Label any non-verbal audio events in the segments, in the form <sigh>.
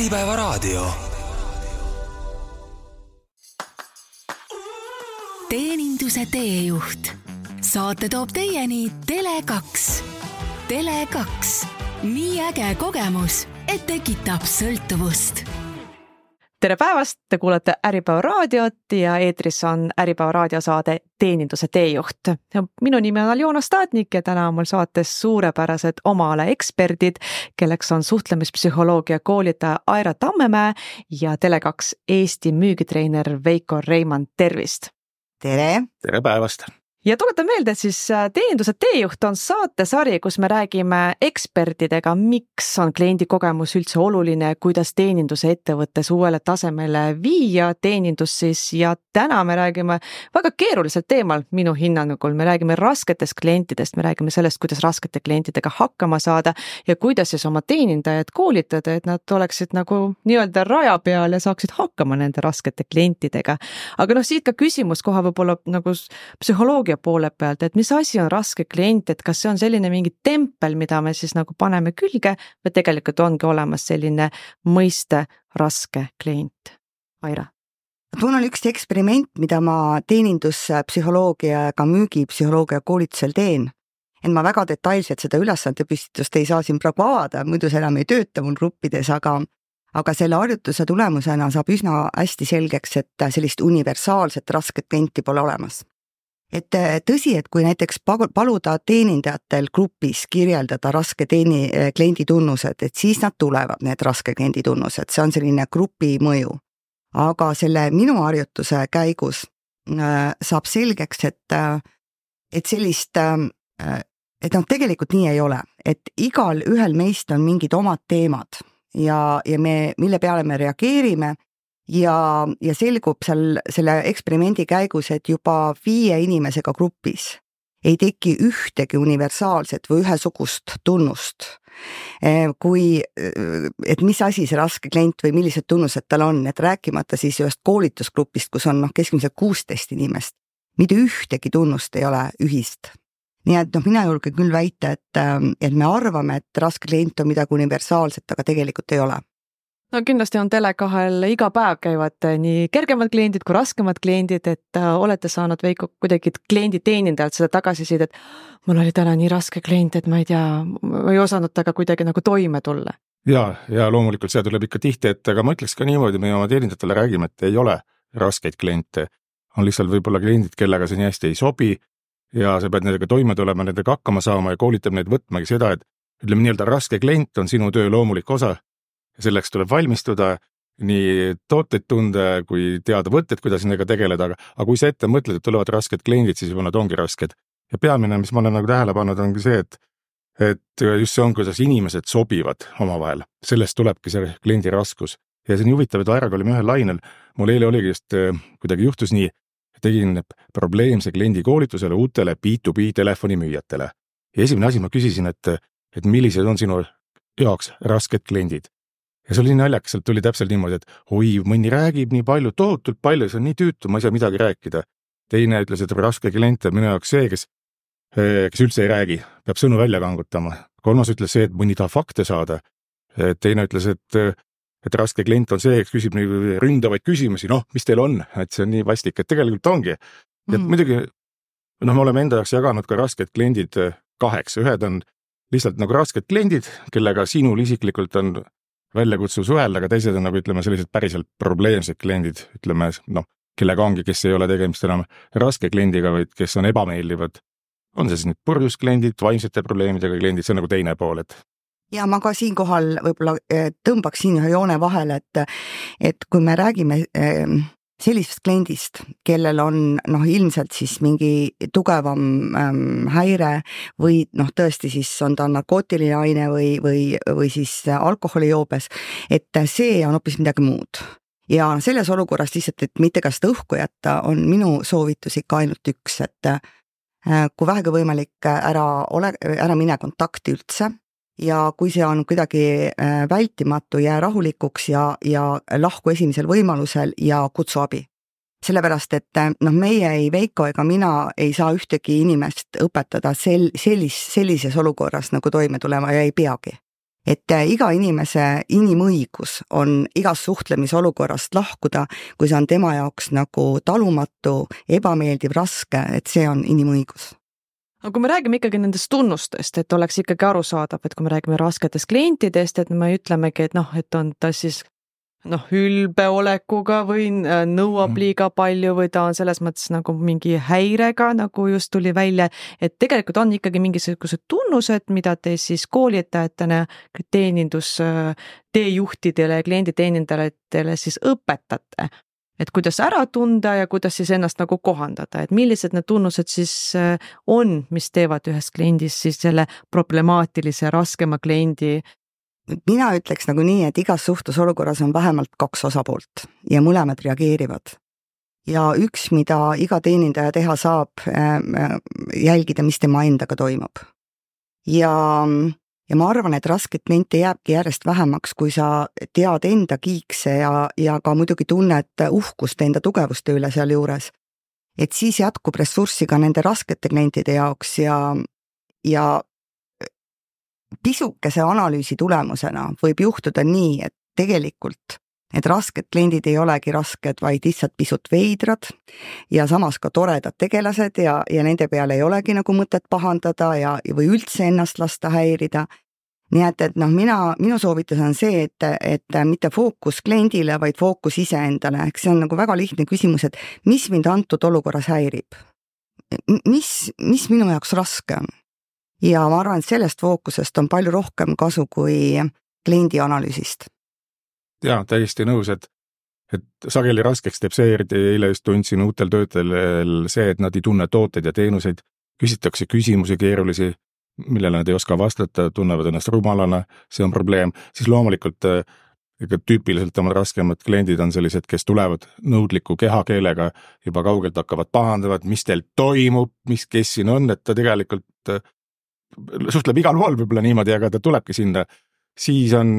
Äripäevaraadio. teeninduse teejuht. saate toob teieni Tele2. Tele2, nii äge kogemus, et tekitab sõltuvust tere päevast, te kuulate Äripäeva raadiot ja eetris on Äripäeva raadiosaade Teeninduse teejuht. minu nimi on Aljona Staatnik ja täna on mul saates suurepärased oma ala eksperdid, kelleks on suhtlemispsühholoogia koolitaja Aira Tammemäe ja Tele2 Eesti müügitreener Veiko Reimann, tervist! tere! tere päevast! Ja tuletan meelde, et siis äh, Teeninduse teejuht on saatesari, kus me räägime ekspertidega, miks on kliendi kogemus üldse oluline, kuidas teeninduse ettevõttes uuele tasemele viia teenindus siis ja täna me räägime väga keerulisel teemal minu hinnangul, me räägime rasketest klientidest, me räägime sellest, kuidas raskete klientidega hakkama saada ja kuidas siis oma teenindajaid koolitada, et nad oleksid nagu nii-öelda raja peal ja saaksid hakkama nende raskete klientidega. aga noh, siit ka küsimus kohe võib-olla nagu psühholoogia psühholoogia poole pealt, et mis asi on raske klient, et kas see on selline mingi tempel, mida me siis nagu paneme külge või tegelikult ongi olemas selline mõiste raske klient? Aira mul on üks eksperiment, mida ma teeninduspsühholoogia ja ka müügipsühholoogia koolitusel teen. et ma väga detailselt seda ülesandepüstitust ei saa siin praegu avada, muidu see enam ei tööta mul gruppides, aga aga selle harjutuse tulemusena saab üsna hästi selgeks, et sellist universaalset rasket klienti pole olemas et äh, tõsi, et kui näiteks paluda teenindajatel grupis kirjeldada raske teeni, äh, kliendi tunnused, et siis nad tulevad, need raske kliendi tunnused, see on selline grupi mõju. aga selle minu harjutuse käigus äh, saab selgeks, et, et sellist, et noh, tegelikult nii ei ole, et igal ühel meist on mingid omad teemad ja, ja me, mille peale me reageerime ja, ja selgub seal selle eksperimendi käigus, et juba viie inimesega grupis ei teki ühtegi universaalset või ühesugust tunnust. Eh, kui, eh, et mis asi see raske klient või millised tunnused tal on, et rääkimata siis ühest koolitusgrupist, kus on noh, keskmiselt kuusteist inimest, mitte ühtegi tunnust ei ole ühist nii et noh, mina julgen küll väita, et, eh, et me arvame, et raske klient on midagi universaalset, aga tegelikult ei ole no kindlasti on Tele2-l iga päev käivad äh, nii kergemad kliendid kui raskemad kliendid, et äh, olete saanud Veiko kuidagi kliendi teenindajalt seda tagasisidet. mul oli täna nii raske klient, et ma ei tea, ma ei osanud temaga kuidagi nagu toime tulla. ja, ja loomulikult see tuleb ikka tihti ette, aga ma ütleks ka niimoodi, me oma teenindajatele räägime, et ei ole raskeid kliente. on lihtsalt võib-olla kliendid, kellega see nii hästi ei sobi ja sa pead nendega toime tulema, nendega hakkama saama ja koolitab neid võtmagi seda, et ütleme nii-öelda raske klient on sinu töö loomulik osa selleks tuleb valmistuda, nii tooteid tunda kui teada võtteid, kuidas nendega tegeleda, aga, aga kui sa ette mõtled, et tulevad rasked kliendid, siis juba nad ongi rasked. ja peamine, mis ma olen nagu tähele pannud, ongi see, et et just see on, kuidas inimesed sobivad omavahel, sellest tulebki see kliendi raskus. ja see on nii huvitav, et Airaga olime ühel lainel, mul eile oligi just, äh, kuidagi juhtus nii, tegin probleemse kliendi koolitusele uutele B2B telefonimüüjatele. ja esimene asi, ma küsisin, et, et millised on sinu jaoks rasked kliendid ja see oli naljakas, sealt tuli täpselt niimoodi, et oi, mõni räägib nii palju, tohutult palju, see on nii tüütu, ma ei saa midagi rääkida. teine ütles, et raske klient on minu jaoks see, kes, eh, kes üldse ei räägi, peab sõnu välja kangutama. kolmas ütles see, et mõni tahab fakte saada. teine ütles, et, et raske klient on see, kes küsib nii ründavaid küsimusi, noh, mis teil on, et see on nii vastik, et tegelikult ongi. ja mm. muidugi noh, me oleme enda jaoks jaganud ka rasked kliendid eh, kaheks, ühed on lihtsalt nagu rasked kliendid, kellega sinul isiklikult on väljakutsuv suhelda, aga teised on nagu ütleme, sellised päriselt probleemsed kliendid, ütleme noh, kellega ongi, kes ei ole tegemist enam raske kliendiga, vaid kes on ebameeldivad. on see siis nüüd purjus kliendid, vaimsete probleemidega kliendid, see on nagu teine pool, et ja ma ka siinkohal võib-olla eh, tõmbaksin ühe joone vahele, et, et kui me räägime eh, sellisest kliendist, kellel on noh, ilmselt siis mingi tugevam ähm, häire või noh, tõesti siis on ta narkootiline aine või, või, või siis alkoholijoobes, et see on hoopis midagi muud. Ja selles olukorras lihtsalt, et mitte ka seda õhku jätta, on minu soovitus ikka ainult üks, et äh, kui vähegi võimalik, ära ole, ära mine kontakti üldse ja kui see on kuidagi äh, vältimatu, jää rahulikuks ja, ja lahku esimesel võimalusel ja kutsu abi. sellepärast, et äh, noh, meie ei, Veiko ega mina ei saa ühtegi inimest õpetada sel-, sellis-, sellises olukorras nagu toime tulema ja ei peagi. et äh, iga inimese inimõigus on igast suhtlemisolukorrast lahkuda, kui see on tema jaoks nagu talumatu, ebameeldiv, raske, et see on inimõigus aga kui me räägime ikkagi nendest tunnustest, et oleks ikkagi arusaadav, et kui me räägime rasketest klientidest, et me ütlemegi, et noh, et on ta siis noh, ülbeolekuga või äh, nõuab mhm. liiga palju või ta on selles mõttes nagu mingi häirega, nagu just tuli välja, et tegelikult on ikkagi mingisugused tunnused, mida te siis koolitajatena teenindus, äh, teejuhtidele ja klienditeenindajatele siis õpetate. Et kuidas ära tunda ja kuidas siis ennast nagu kohandada, et millised need tunnused siis äh, on, mis teevad ühest kliendist siis selle problemaatilise, raskema kliendi mina ütleks nagu nii, et igas suhtlusolukorras on vähemalt kaks osapoolt ja mõlemad reageerivad. ja üks, mida iga teenindaja teha saab, äh, jälgida, mis tema endaga toimub. ja, ja ma arvan, et raskeid kliente jääbki järjest vähemaks, kui sa tead enda kiikse ja, ja ka muidugi tunned uhkust enda tugevuste üle sealjuures. et siis jätkub ressurssi ka nende raskete klientide jaoks ja, ja pisukese analüüsi tulemusena võib juhtuda nii, et tegelikult need rasked kliendid ei olegi rasked, vaid lihtsalt pisut veidrad ja samas ka toredad tegelased ja, ja nende peale ei olegi nagu mõtet pahandada ja, või üldse ennast lasta häirida. nii et, et noh, mina, minu soovitus on see, et, et mitte fookus kliendile, vaid fookus iseendale, ehk see on nagu väga lihtne küsimus, et mis mind antud olukorras häirib? mis, mis minu jaoks raske on? ja ma arvan, et sellest fookusest on palju rohkem kasu kui kliendi analüüsist. Jaa, täiesti nõus, et, et sageli raskeks teeb see, eriti eile just tundsin uutel töötajatel see, et nad ei tunne tooteid ja teenuseid, küsitakse küsimusi keerulisi, millele nad ei oska vastata, tunnevad ennast rumalana, see on probleem, siis loomulikult ega tüüpiliselt oma raskemad kliendid on sellised, kes tulevad nõudliku kehakeelega, juba kaugelt hakkavad pahandama, et mis teil toimub, mis, kes siin on, et ta tegelikult suhtleb igal pool võib-olla niimoodi, aga ta tulebki sinna, siis on,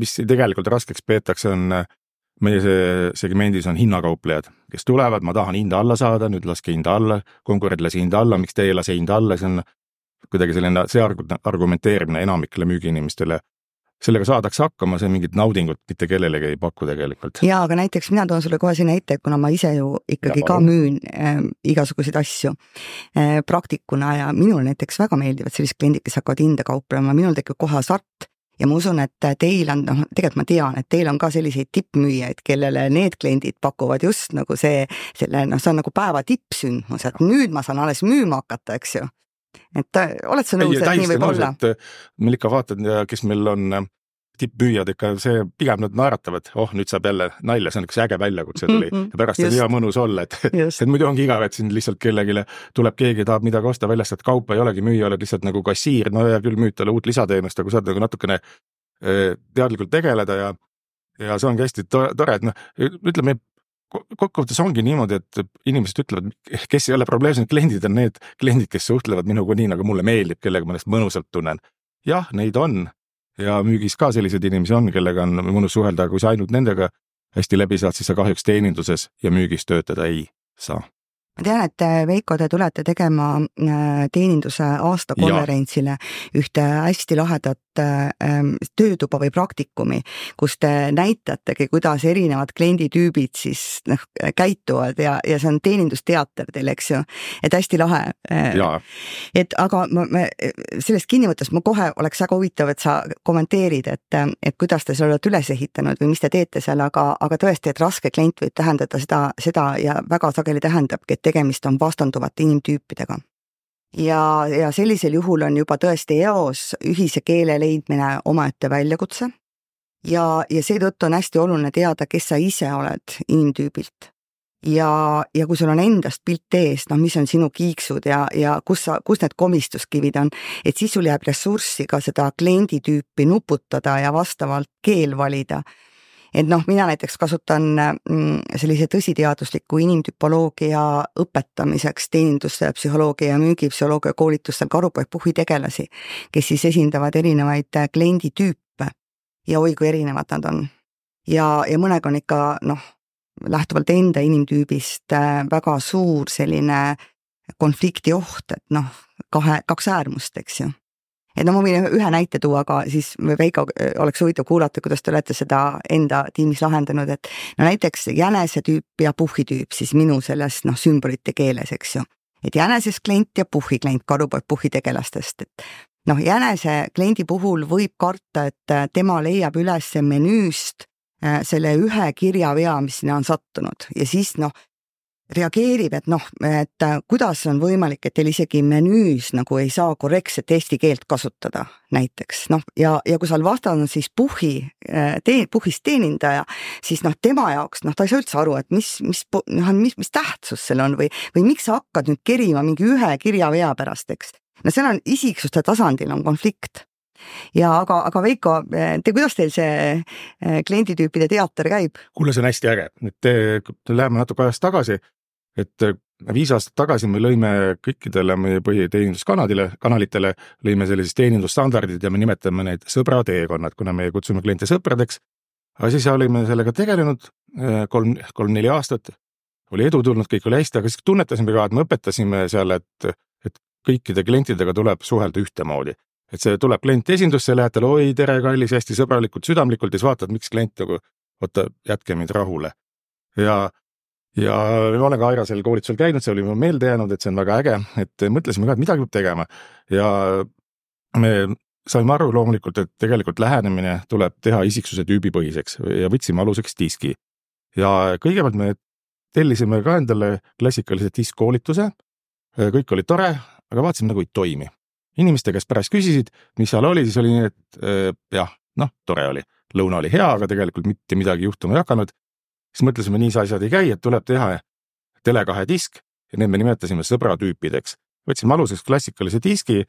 mis tegelikult raskeks peetakse, on meie see segmendis on hinnakauplejad, kes tulevad, ma tahan hinda alla saada, nüüd laske hinda alla, konkurent lasi hinda alla, miks teie ei lase hinda alla, see on kuidagi selline, see argumenteerimine enamikele müügiinimestele. Sellega saadakse hakkama, see mingit naudingut mitte kellelegi ei paku tegelikult. jaa, aga näiteks mina toon sulle kohe siin näite, kuna ma ise ju ikkagi ja, ka müün äh, igasuguseid asju äh, praktikuna ja minule näiteks väga meeldivad sellised kliendid, kes hakkavad hinde kauplema, minul tekib kohe hasart ja ma usun, et teil on, noh, tegelikult ma tean, et teil on ka selliseid tippmüüjaid, kellele need kliendid pakuvad just nagu see, selle, noh, see on nagu päeva tippsündmus, et nüüd ma saan alles müüma hakata, eks ju et äh, oled sa nõus, et nii võib olla? Äh, meil ikka vaatad, kes meil on äh, tippmüüjad ikka, see pigem nad naeratavad, oh nüüd saab jälle nalja, see on üks äge väljakutse tuli mm -hmm. ja pärast just. on hea mõnus olla, et, <laughs> et muidu ongi igav, et siin lihtsalt kellelegi tuleb keegi, tahab midagi osta, väljastad kaupa, ei olegi müüja, oled lihtsalt nagu kassiir, no hea küll, müüd talle uut lisateenust, aga saad nagu natukene teadlikult tegeleda ja ja see ongi hästi tore, et noh, ütleme kokkuvõttes ongi niimoodi, et inimesed ütlevad, kes ei ole probleemsed kliendid, on need kliendid, kes suhtlevad minuga nii, nagu mulle meeldib, kellega ma ennast mõnusalt tunnen. jah, neid on ja müügis ka selliseid inimesi on, kellega on mõnus suhelda, aga kui sa ainult nendega hästi läbi saad, siis sa kahjuks teeninduses ja müügis töötada ei saa ma tean, et äh, Veiko, te tulete tegema äh, teeninduse aastakonverentsile ühte hästi lahedat äh, ähm, töötuba või praktikumi, kus te näitategi, kuidas erinevad klienditüübid siis noh, käituvad ja, ja see on teenindusteater teil, eks ju, et hästi lahe. et aga ma, me sellest kinni võttes ma kohe oleks väga huvitav, et sa kommenteerid, et, et kuidas te selle olete üles ehitanud või mis te teete seal, aga, aga tõesti, et raske klient võib tähendada seda, seda ja väga sageli tähendabki, et tegemist on vastanduvate inimtüüpidega. ja, ja sellisel juhul on juba tõesti eos ühise keele leidmine omaette väljakutse ja, ja seetõttu on hästi oluline teada, kes sa ise oled inimtüübilt. ja, ja kui sul on endast pilt ees, noh, mis on sinu kiiksud ja, ja kus sa, kus need komistuskivid on, et siis sul jääb ressurssi ka seda klienditüüpi nuputada ja vastavalt keel valida et noh, mina näiteks kasutan mm, sellise tõsiteadusliku inimtüpoloogia õpetamiseks teeninduspsühholoogia ja müügipsühholoogia koolitustel karupoeg-puhhi tegelasi, kes siis esindavad erinevaid äh, klienditüüpe ja oi kui erinevad nad on. ja, ja mõnega on ikka noh, lähtuvalt enda inimtüübist äh, väga suur selline konflikti oht, et noh, kahe, kaks äärmust, eks ju et no ma võin ühe näite tuua, aga siis Veiko oleks huvitav kuulata, kuidas te olete seda enda tiimis lahendanud, et no näiteks jänesetüüp ja puhhitüüp siis minu selles noh, sümbolite keeles, eks ju. et jänesest klient ja puhhi klient, karupoeg puhhitegelastest, et noh, jänese kliendi puhul võib karta, et tema leiab üles menüüst äh, selle ühe kirjavea, mis sinna on sattunud ja siis noh, reageerib, et noh, et äh, kuidas on võimalik, et teil isegi menüüs nagu ei saa korrektset eesti keelt kasutada näiteks noh, ja, ja kui seal vastas on siis puhhi äh, tee-, puhhist teenindaja, siis noh, tema jaoks noh, ta ei saa üldse aru, et mis, mis noh, mis, mis tähtsus seal on või, või miks sa hakkad nüüd kerima mingi ühe kirjavea pärast, eks. no seal on isiksuste tasandil on konflikt ja aga, aga Veiko, te, kuidas teil see äh, klienditüüpide teater käib? kuule, see on hästi äge, nüüd läheme natuke ajas tagasi et äh, viis aastat tagasi me lõime kõikidele meie põhiteeninduskanalile, kanalitele lõime sellised teenindusstandardid ja me nimetame neid sõbrateekonnad, kuna me kutsume kliente sõpradeks. aga siis olime sellega tegelenud äh, kolm, kolm-neli aastat, oli edu tulnud, kõik oli hästi, aga siis tunnetasime ka, et me õpetasime seal, et, et kõikide klientidega tuleb suhelda ühtemoodi. et see tuleb klient esindusse, lähed talle oi, tere, kallis, hästi sõbralikult, südamlikult ja siis vaatad, miks klient nagu, oota, jätke mind rahule. ja ja ma olen ka Airasel koolitusel käinud, see oli mulle meelde jäänud, et see on väga äge, et mõtlesime ka, et midagi peab tegema ja me saime aru loomulikult, et tegelikult lähenemine tuleb teha isiksuse tüübi põhiseks ja võtsime aluseks diski. ja kõigepealt me tellisime ka endale klassikalise diskkoolituse. kõik oli tore, aga vaatasime nagu ei toimi. inimeste käest pärast küsisid, mis seal oli, siis oli nii, et äh, jah, noh, tore oli, lõuna oli hea, aga tegelikult mitte midagi juhtuma ei hakanud siis mõtlesime, nii see asjad ei käi, et tuleb teha Tele2 disk ja need me nimetasime sõbratüüpideks. võtsime aluseks klassikalise diski,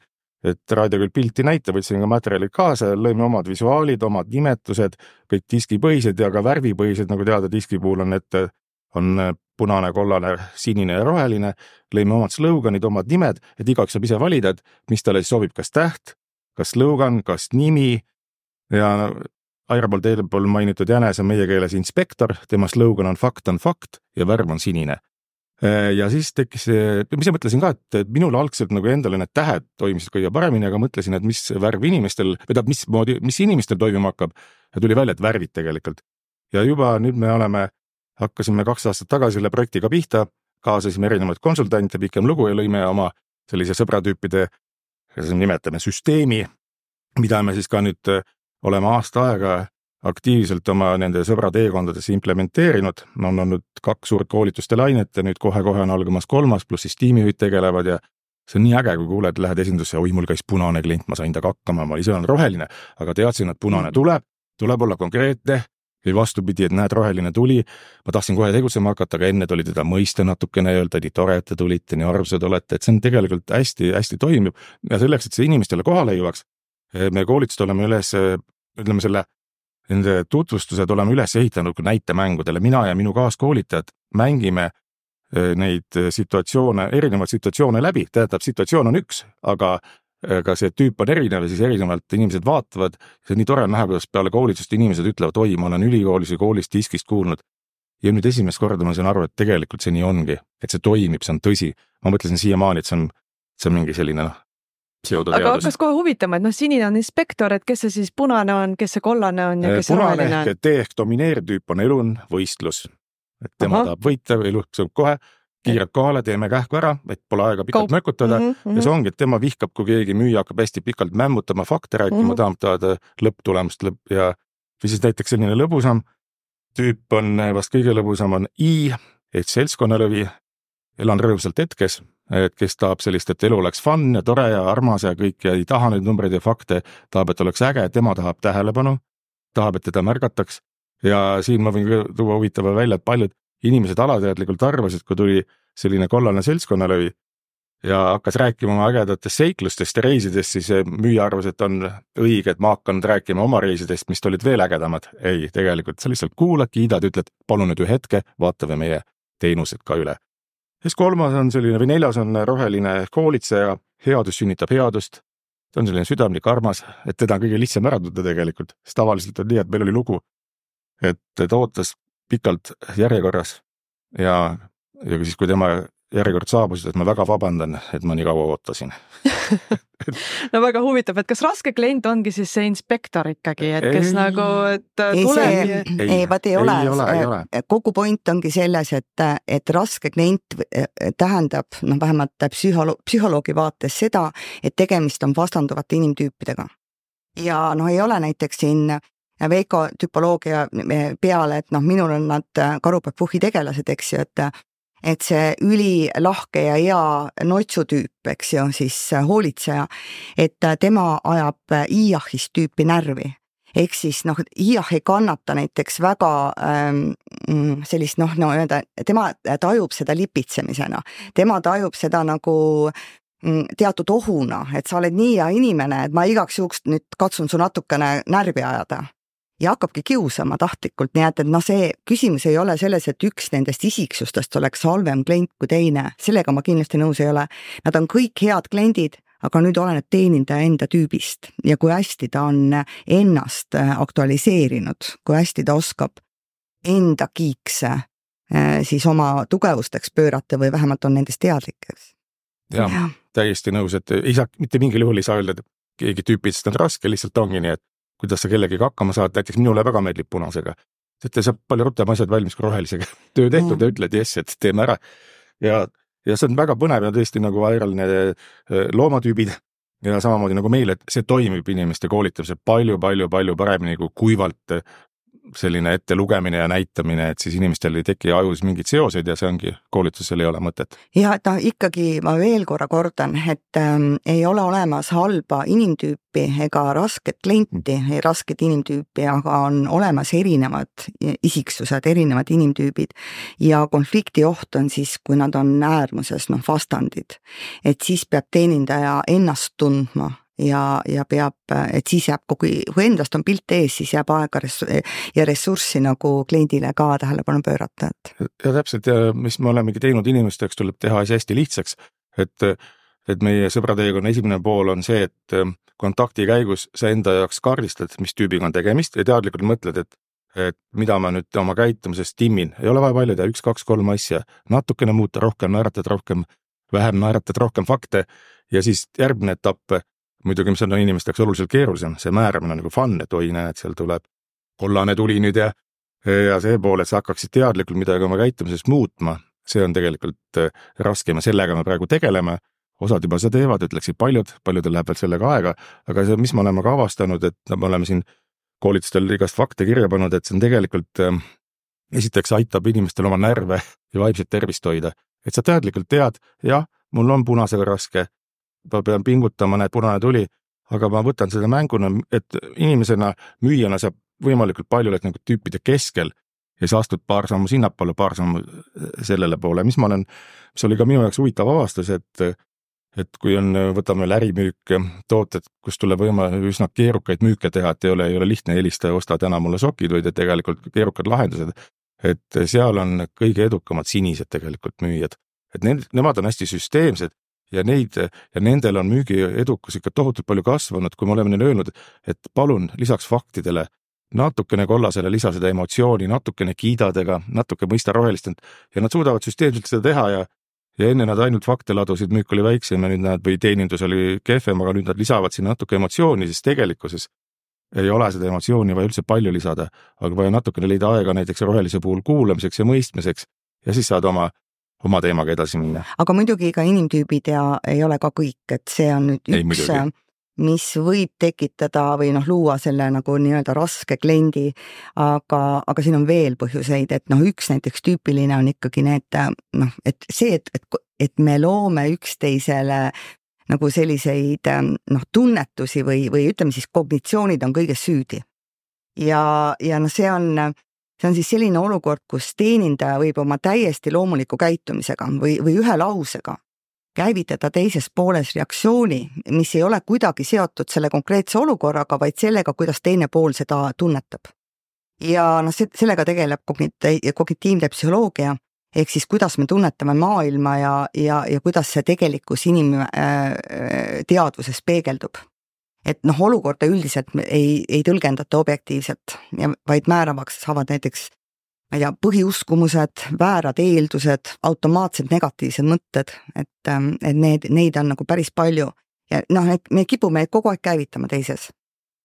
et raadio küll pilti ei näita, võtsime ka materjalid kaasa, lõime omad visuaalid, omad nimetused, kõik diskipõhised ja ka värvipõhised, nagu teada, diski puhul on ette, on punane, kollane, sinine ja roheline. lõime omad slogan'id, omad nimed, et igaüks saab ise valida, et mis talle siis sobib, kas täht, kas slogan, kas nimi ja Aira poolt eelpool mainitud jänes on meie keeles inspektor, tema slogan on fakt on fakt ja värv on sinine. Äh, ja siis tekkis, mis ma mõtlesin ka, et minul algselt nagu endale need tähed toimisid kõige paremini, aga mõtlesin, et mis värv inimestel, või tähendab, mismoodi, mis inimestel toimuma hakkab. ja tuli välja, et värvid tegelikult. ja juba nüüd me oleme, hakkasime kaks aastat tagasi selle projektiga pihta, kaasasime erinevaid konsultante, pikem lugu ja lõime oma sellise sõbratüüpide, nimetame süsteemi, mida me siis ka nüüd oleme aasta aega aktiivselt oma nende sõbrateekondadesse implementeerinud, on olnud kaks suurt koolituste lainet ja nüüd kohe-kohe on algamas kolmas, pluss siis tiimijuhid tegelevad ja see on nii äge, kui kuuled, lähed esindusse, oi, mul käis punane klient, ma sain temaga hakkama, ma ise olen roheline, aga teadsin, et punane mm. tuleb, tuleb olla konkreetne või vastupidi, et näed, roheline tuli, ma tahtsin kohe tegutsema hakata, aga enne tuli teda mõista natukene, öelda, nii tore, et te tulite, nii armsad olete, et see on tegelikult hästi-hästi toimib ja selleks, et see inimestele kohale jõuaks, me koolitust oleme üles ütleme selle, nende tutvustused oleme üles ehitanud näitemängudele, mina ja minu kaaskoolitajad mängime äh, neid äh, situatsioone, erinevaid situatsioone läbi, tähendab, situatsioon on üks, aga ka see tüüp on erinev ja siis erinevalt inimesed vaatavad. see on nii tore näha, kuidas peale koolitust inimesed ütlevad, oi, ma olen ülikoolis või koolis diskist kuulnud. ja nüüd esimest korda ma saan aru, et tegelikult see nii ongi, et see toimib, see on tõsi. ma mõtlesin siiamaani, et see on, see on mingi selline noh, aga hakkas kohe huvitama, et noh, sinine on inspektor, et kes see siis punane on, kes see kollane on ja kes see roheline on? D ehk domineeriv tüüp on elun võistlus. et tema Aha. tahab võita, elu saab kohe, kiirelt kohale, teeme kähku ära, et pole aega pikalt Kaup. mökutada mm -hmm. ja see ongi, et tema vihkab, kui keegi müüja hakkab hästi pikalt mämmutama, fakte rääkima mm, -hmm. tahab teada lõpptulemust lõpp ja või siis näiteks selline lõbusam tüüp on vast kõige lõbusam on I ehk seltskonnalõvi. elan rõõmsalt hetkes et kes tahab sellist, et elu oleks fun ja tore ja armas ja kõik ja ei taha neid numbreid ja fakte, tahab, et oleks äge, tema tahab tähelepanu, tahab, et teda märgataks. ja siin ma võin ka tuua huvitava välja, et paljud inimesed alateadlikult arvasid, kui tuli selline kollane seltskonnalõvi ja hakkas rääkima oma ägedatest seiklustest ja reisidest, siis müüja arvas, et on õige, et ma hakkan rääkima oma reisidest, mis olid veel ägedamad. ei, tegelikult sa lihtsalt kuulad, kiidad, ütled, palun nüüd ühe hetke, vaatame meie teenused ka üle siis kolmas on selline või neljas on roheline hoolitseja, headus sünnitab headust. ta on selline südamlik, armas, et teda on kõige lihtsam ära tunda tegelikult, sest tavaliselt on nii, et meil oli lugu, et ta ootas pikalt järjekorras. Ja, ja siis, kui tema järjekord saabus, et ma väga vabandan, et ma nii kaua ootasin <laughs> no väga huvitav, et kas raske klient ongi siis see inspektor ikkagi, et kes ei, nagu, et ei, tuleb. ei, ei, vaat ei ole, ole, kogu point ongi selles, et, et raske klient eh, tähendab noh, vähemalt psühholo-, psühholoogi vaates seda, et tegemist on vastanduvate inimtüüpidega. ja noh, ei ole näiteks siin Veiko tüpoloogia peale, et noh, minul on nad Karupäev-Puhhi tegelased, eks ju, et et see ülilahke ja hea notsutüüp, eks ju, siis hoolitseja, et tema ajab IAH-ist tüüpi närvi. Ehk siis noh, IAH ei kannata näiteks väga ähm, sellist noh, no öelda, tema tajub seda lipitsemisena, tema tajub seda nagu mm, teatud ohuna, et sa oled nii hea inimene, et ma igaks juhuks nüüd katsun su natukene närvi ajada ja hakkabki kiusama tahtlikult, nii et, et noh, see küsimus ei ole selles, et üks nendest isiksustest oleks halvem klient kui teine, sellega ma kindlasti nõus ei ole. Nad on kõik head kliendid, aga nüüd oleneb teenindaja enda tüübist ja kui hästi ta on ennast äh, aktualiseerinud, kui hästi ta oskab enda kiikse äh, siis oma tugevusteks pöörata või vähemalt on nendest teadlik, eks. jah ja., täiesti nõus, et ei saa, mitte mingil juhul ei saa öelda, et keegi tüüpidest on raske, lihtsalt ongi nii, et kuidas sa kellegagi hakkama saad, näiteks minule väga meeldib punasega. teate, saab palju rutem asjad valmis kui rohelisega. <laughs> töö tehtud ja ütled jess, et teeme ära. ja, ja see on väga põnev ja tõesti nagu airaline äh, loomatüübid ja samamoodi nagu meil, et see toimib inimeste koolitamisel palju-palju-palju paremini kui kuivalt selline ettelugemine ja näitamine, et siis inimestel ei teki ajus mingeid seoseid ja see ongi, koolitusel ei ole mõtet. ja noh, ikkagi ma veel korra kordan, et ähm, ei ole olemas halba inimtüüpi ega rasket klienti, rasket inimtüüpi, aga on olemas erinevad isiksused, erinevad inimtüübid ja konflikti oht on siis, kui nad on äärmuses, noh, vastandid. et siis peab teenindaja ennast tundma ja, ja peab, et siis jääb kogu, kui endast on pilt ees, siis jääb aega res- ja ressurssi nagu kliendile ka tähelepanu pöörata, et. ja täpselt ja mis me olemegi teinud inimeste jaoks, tuleb teha asi hästi lihtsaks, et, et meie sõbrateekonna esimene pool on see, et kontakti käigus sa enda jaoks kaardistad, mis tüübiga on tegemist ja teadlikult mõtled, et et mida ma nüüd oma käitumises timmin, ei ole vaja palju teha, üks-kaks-kolm asja, natukene muuta, rohkem naeratad, rohkem, vähem naeratad, rohkem fakte. Ja siis järgmine etapp muidugi, mis on inimeste jaoks oluliselt keerulisem, see määramine on nagu fun, et oi, näed, seal tuleb kollane tuli nüüd ja ja see pool, et sa hakkaksid teadlikult midagi oma käitumises muutma, see on tegelikult äh, raskem ja sellega me praegu tegeleme. osad juba seda teevad, ütleksid paljud, paljudel läheb veel sellega aega, aga see, mis me oleme ka avastanud, et me oleme siin koolitustel igast fakte kirja pannud, et see on tegelikult äh, esiteks aitab inimestel oma närve ja vaimset tervist hoida, et sa teadlikult tead, jah, mul on punasega raske, ma pean pingutama, näed, punane tuli, aga ma võtan seda mänguna, et inimesena, müüjana saab võimalikult palju oled nagu tüüpide keskel ja sa astud paar sammu sinnapoole, paar sammu sellele poole, mis ma olen, mis oli ka minu jaoks huvitav avastus, et et kui on, võtame veel ärimüük, tooted, kus tuleb võima üsna keerukaid müüke teha, et ei ole, ei ole lihtne helistada, osta täna mulle sokid, vaid et tegelikult keerukad lahendused, et seal on kõige edukamad sinised tegelikult müüjad. et need, nemad on hästi süsteemsed ja neid ja nendel on müügiedukus ikka tohutult palju kasvanud, kui me oleme neile öelnud, et palun lisaks faktidele natukene kollasele lisa seda emotsiooni, natukene kiidadega, natuke mõista rohelist ja nad suudavad süsteemselt seda teha ja ja enne nad ainult fakte ladusid, müük oli väiksem ja nüüd nad või teenindus oli kehvem, aga nüüd nad lisavad sinna natuke emotsiooni, sest tegelikkuses ei ole seda emotsiooni vaja üldse palju lisada, aga vaja natukene leida aega näiteks rohelise puhul kuulamiseks ja mõistmiseks. Ja siis saad oma oma teemaga edasi minna. aga muidugi ka inimtüübid ja ei ole ka kõik, et see on nüüd ei, üks, mis võib tekitada või noh, luua selle nagu nii-öelda raske kliendi, aga, aga siin on veel põhjuseid, et noh, üks näiteks tüüpiline on ikkagi need noh, et see, et, et, et me loome üksteisele nagu selliseid noh, tunnetusi või, või ütleme siis kognitsioonid on kõiges süüdi. ja, ja noh, see on see on siis selline olukord, kus teenindaja võib oma täiesti loomuliku käitumisega või, või ühe lausega käivitada teises pooles reaktsiooni, mis ei ole kuidagi seotud selle konkreetse olukorraga, vaid sellega, kuidas teine pool seda tunnetab. ja noh, sellega tegeleb kognit-, kognitiivne psühholoogia, ehk siis kuidas me tunnetame maailma ja, ja, ja kuidas see tegelikkus inimteadvuses äh, peegeldub et noh, olukorda üldiselt ei, ei tõlgendata objektiivselt ja vaid määravaks saavad näiteks ma ei tea, põhiuskumused, väärad eeldused, automaatsed negatiivsed mõtted, et, ähm, et need, neid on nagu päris palju. Ja noh, et me kipume kogu aeg käivitama teises.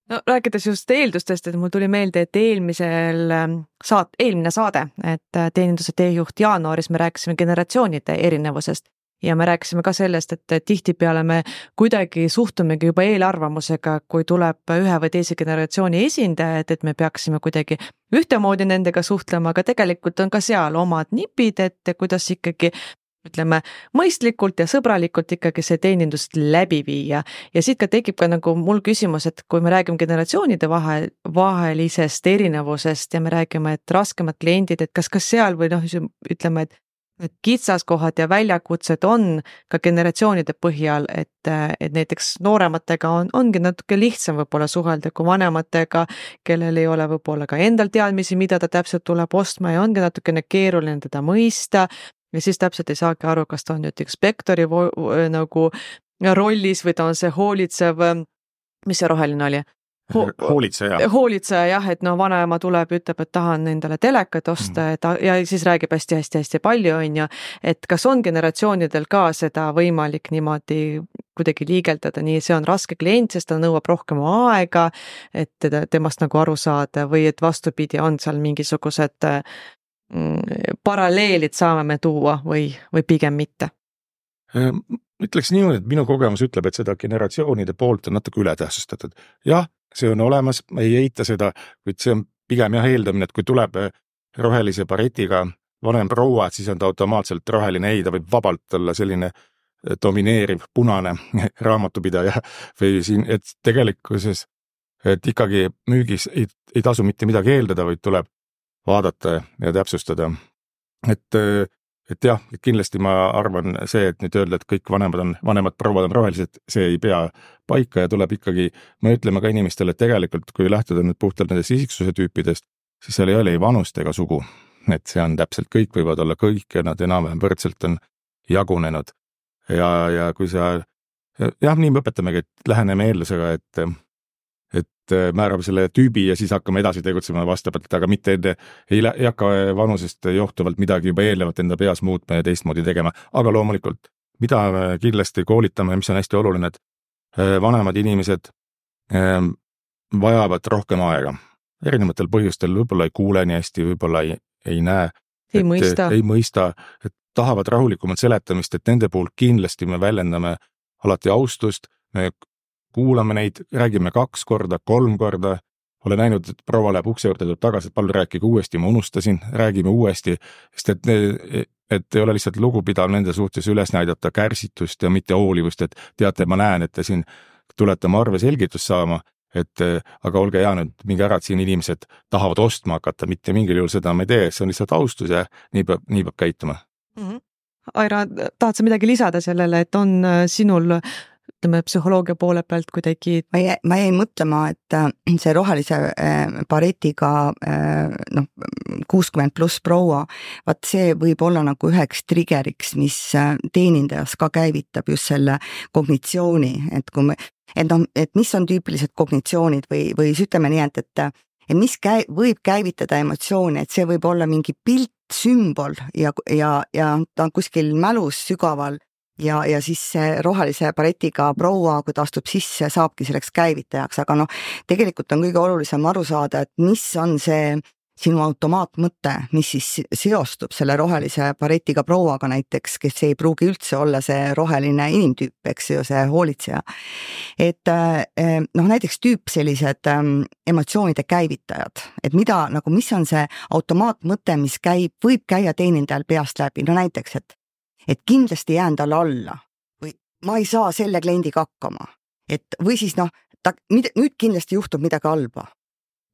No rääkides just eeldustest, et mul tuli meelde, et eelmisel ähm, saat-, eelmine saade, et äh, teeninduse teejuht jaanuaris me rääkisime generatsioonide erinevusest ja me rääkisime ka sellest, et tihtipeale me kuidagi suhtumegi juba eelarvamusega, kui tuleb ühe või teise generatsiooni esindajad, et me peaksime kuidagi ühtemoodi nendega suhtlema, aga tegelikult on ka seal omad nipid, et kuidas ikkagi ütleme mõistlikult ja sõbralikult ikkagi see teenindust läbi viia. ja siit ka tekib ka nagu mul küsimus, et kui me räägime generatsioonide vahe, vahelisest erinevusest ja me räägime, et raskemad kliendid, et kas ka seal või noh, ütleme, et need kitsaskohad ja väljakutsed on ka generatsioonide põhjal, et, et näiteks noorematega on, ongi natuke lihtsam võib-olla suhelda kui vanematega, kellel ei ole võib-olla ka endal teadmisi, mida ta täpselt tuleb ostma ja ongi natukene keeruline teda mõista. ja siis täpselt ei saagi aru, kas ta on nüüd inspektori nagu rollis või ta on see hoolitsev, mis see roheline oli Ho <laughs> hoolitseja. hoolitseja jah, et no vanaema tuleb, ütleb, et tahan endale telekat osta mm. ta, ja siis räägib hästi-hästi-hästi palju, on ju. et kas on generatsioonidel ka seda võimalik niimoodi kuidagi liigeldada, nii see on raske klient, sest ta nõuab rohkem aega, et teda, temast nagu aru saada või et vastupidi, on seal mingisugused mm, paralleelid saame me tuua või, või pigem mitte? Ehm, ütleks niimoodi, et minu kogemus ütleb, et seda generatsioonide poolt on natuke ületähtsustatud. jah, see on olemas, ma ei eita seda, kuid see on pigem jah eeldamine, et kui tuleb äh, rohelise baretiga vanem proua, et siis on ta automaatselt roheline, ei, ta võib vabalt olla selline äh, domineeriv punane <laughs> raamatupidaja või siin, et tegelikkuses, et ikkagi müügis ei, ei tasu mitte midagi eeldada, vaid tuleb vaadata ja täpsustada. et äh, et jah, kindlasti ma arvan see, et nüüd öelda, et kõik vanemad on, vanemad prouad on rohelised, see ei pea paika ja tuleb ikkagi, me ütleme ka inimestele, et tegelikult kui lähtuda nüüd puhtalt nendest isiksuse tüüpidest, siis seal ei ole ei vanust ega sugu. et see on täpselt, kõik võivad olla kõik ja nad enam-vähem võrdselt on jagunenud. ja, ja kui sa, jah, nii me õpetamegi, et läheneme eeldusega, et määrame selle tüübi ja siis hakkame edasi tegutsema vastavalt, aga mitte enne ei, ei hakka vanusest johtuvalt midagi juba eelnevalt enda peas muutma ja teistmoodi tegema, aga loomulikult, mida me kindlasti koolitame, mis on hästi oluline, et äh, vanemad inimesed ähm, vajavad rohkem aega. erinevatel põhjustel, võib-olla ei kuule nii hästi, võib-olla ei, ei näe. ei mõista. ei mõista, et tahavad rahulikumat seletamist, et nende puhul kindlasti me väljendame alati austust, me kuulame neid, räägime kaks korda, kolm korda. olen näinud, et proua läheb ukse juurde, tuleb tagasi, et palun rääkige uuesti, ma unustasin, räägime uuesti, sest et, et ei ole lihtsalt lugupidav nende suhtes üles näidata kärsitust ja mitte hoolivust, et teate, ma näen, et te siin tulete oma arve selgitust saama, et aga olge hea nüüd, minge ära, et siin inimesed tahavad ostma hakata, mitte mingil juhul seda me ei tee, see on lihtsalt austus ja nii peab, nii peab käituma mm. -hmm. Aira, tahad sa midagi lisada sellele, et on sinul ütleme, psühholoogia poole pealt kuidagi? ma jäin, ma jäin mõtlema, et äh, see rohelise äh, baretiga äh, noh, kuuskümmend pluss proua, vaat see võib olla nagu üheks trigger'iks, mis teenindajas ka käivitab just selle kognitsiooni, et kui me, et noh, et mis on tüüpilised kognitsioonid või, või siis ütleme nii, et, et et mis käi-, võib käivitada emotsiooni, et see võib olla mingi pilt, sümbol ja, ja, ja ta on kuskil mälus sügaval ja, ja siis see rohelise baretiga proua, kui ta astub sisse, saabki selleks käivitajaks, aga noh, tegelikult on kõige olulisem aru saada, et mis on see sinu automaatmõte, mis siis seostub selle rohelise baretiga prouaga näiteks, kes ei pruugi üldse olla see roheline inimtüüp, eks ju, see hoolitseja. et eh, noh, näiteks tüüp sellised ähm, emotsioonide käivitajad, et mida nagu, mis on see automaatmõte, mis käib, võib käia teenindajal peast läbi, no näiteks, et et kindlasti jään talle alla või ma ei saa selle kliendiga hakkama. et või siis noh, ta nüüd kindlasti juhtub midagi halba.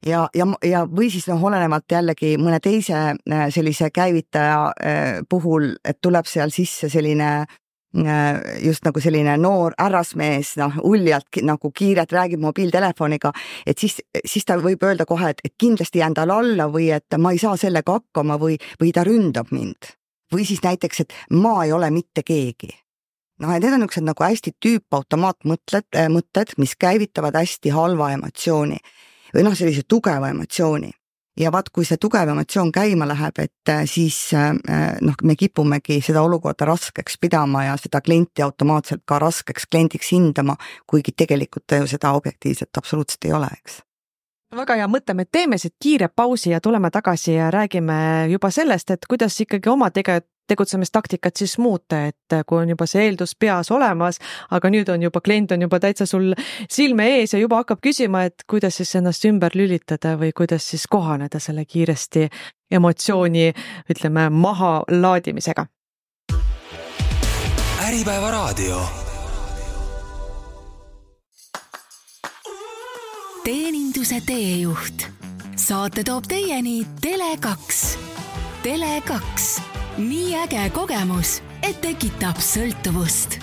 ja, ja, ja või siis noh, olenevalt jällegi mõne teise äh, sellise käivitaja äh, puhul, et tuleb seal sisse selline äh, just nagu selline noor härrasmees, noh, uljalt nagu kiirelt räägib mobiiltelefoniga, et siis, siis ta võib öelda kohe, et, et kindlasti jään talle alla või et ma ei saa sellega hakkama või, või ta ründab mind või siis näiteks, et ma ei ole mitte keegi. noh, et need on niisugused nagu hästi tüüpautomaatmõtted äh,, mõtted, mis käivitavad hästi halva emotsiooni või noh, sellise tugeva emotsiooni. ja vaat, kui see tugev emotsioon käima läheb, et äh, siis äh, noh, me kipumegi seda olukorda raskeks pidama ja seda klienti automaatselt ka raskeks kliendiks hindama, kuigi tegelikult ta ju seda objektiivselt absoluutselt ei ole, eks väga hea mõte, me teeme siit kiire pausi ja tuleme tagasi ja räägime juba sellest, et kuidas ikkagi oma tege-, tegutsemistaktikat siis muuta, et kui on juba see eeldus peas olemas, aga nüüd on juba klient on juba täitsa sul silme ees ja juba hakkab küsima, et kuidas siis ennast ümber lülitada või kuidas siis kohaneda selle kiiresti emotsiooni, ütleme, mahalaadimisega. äripäeva raadio. Teeninduse teejuht. saate toob teieni Tele2. Tele2 nii äge kogemus, et tekitab sõltuvust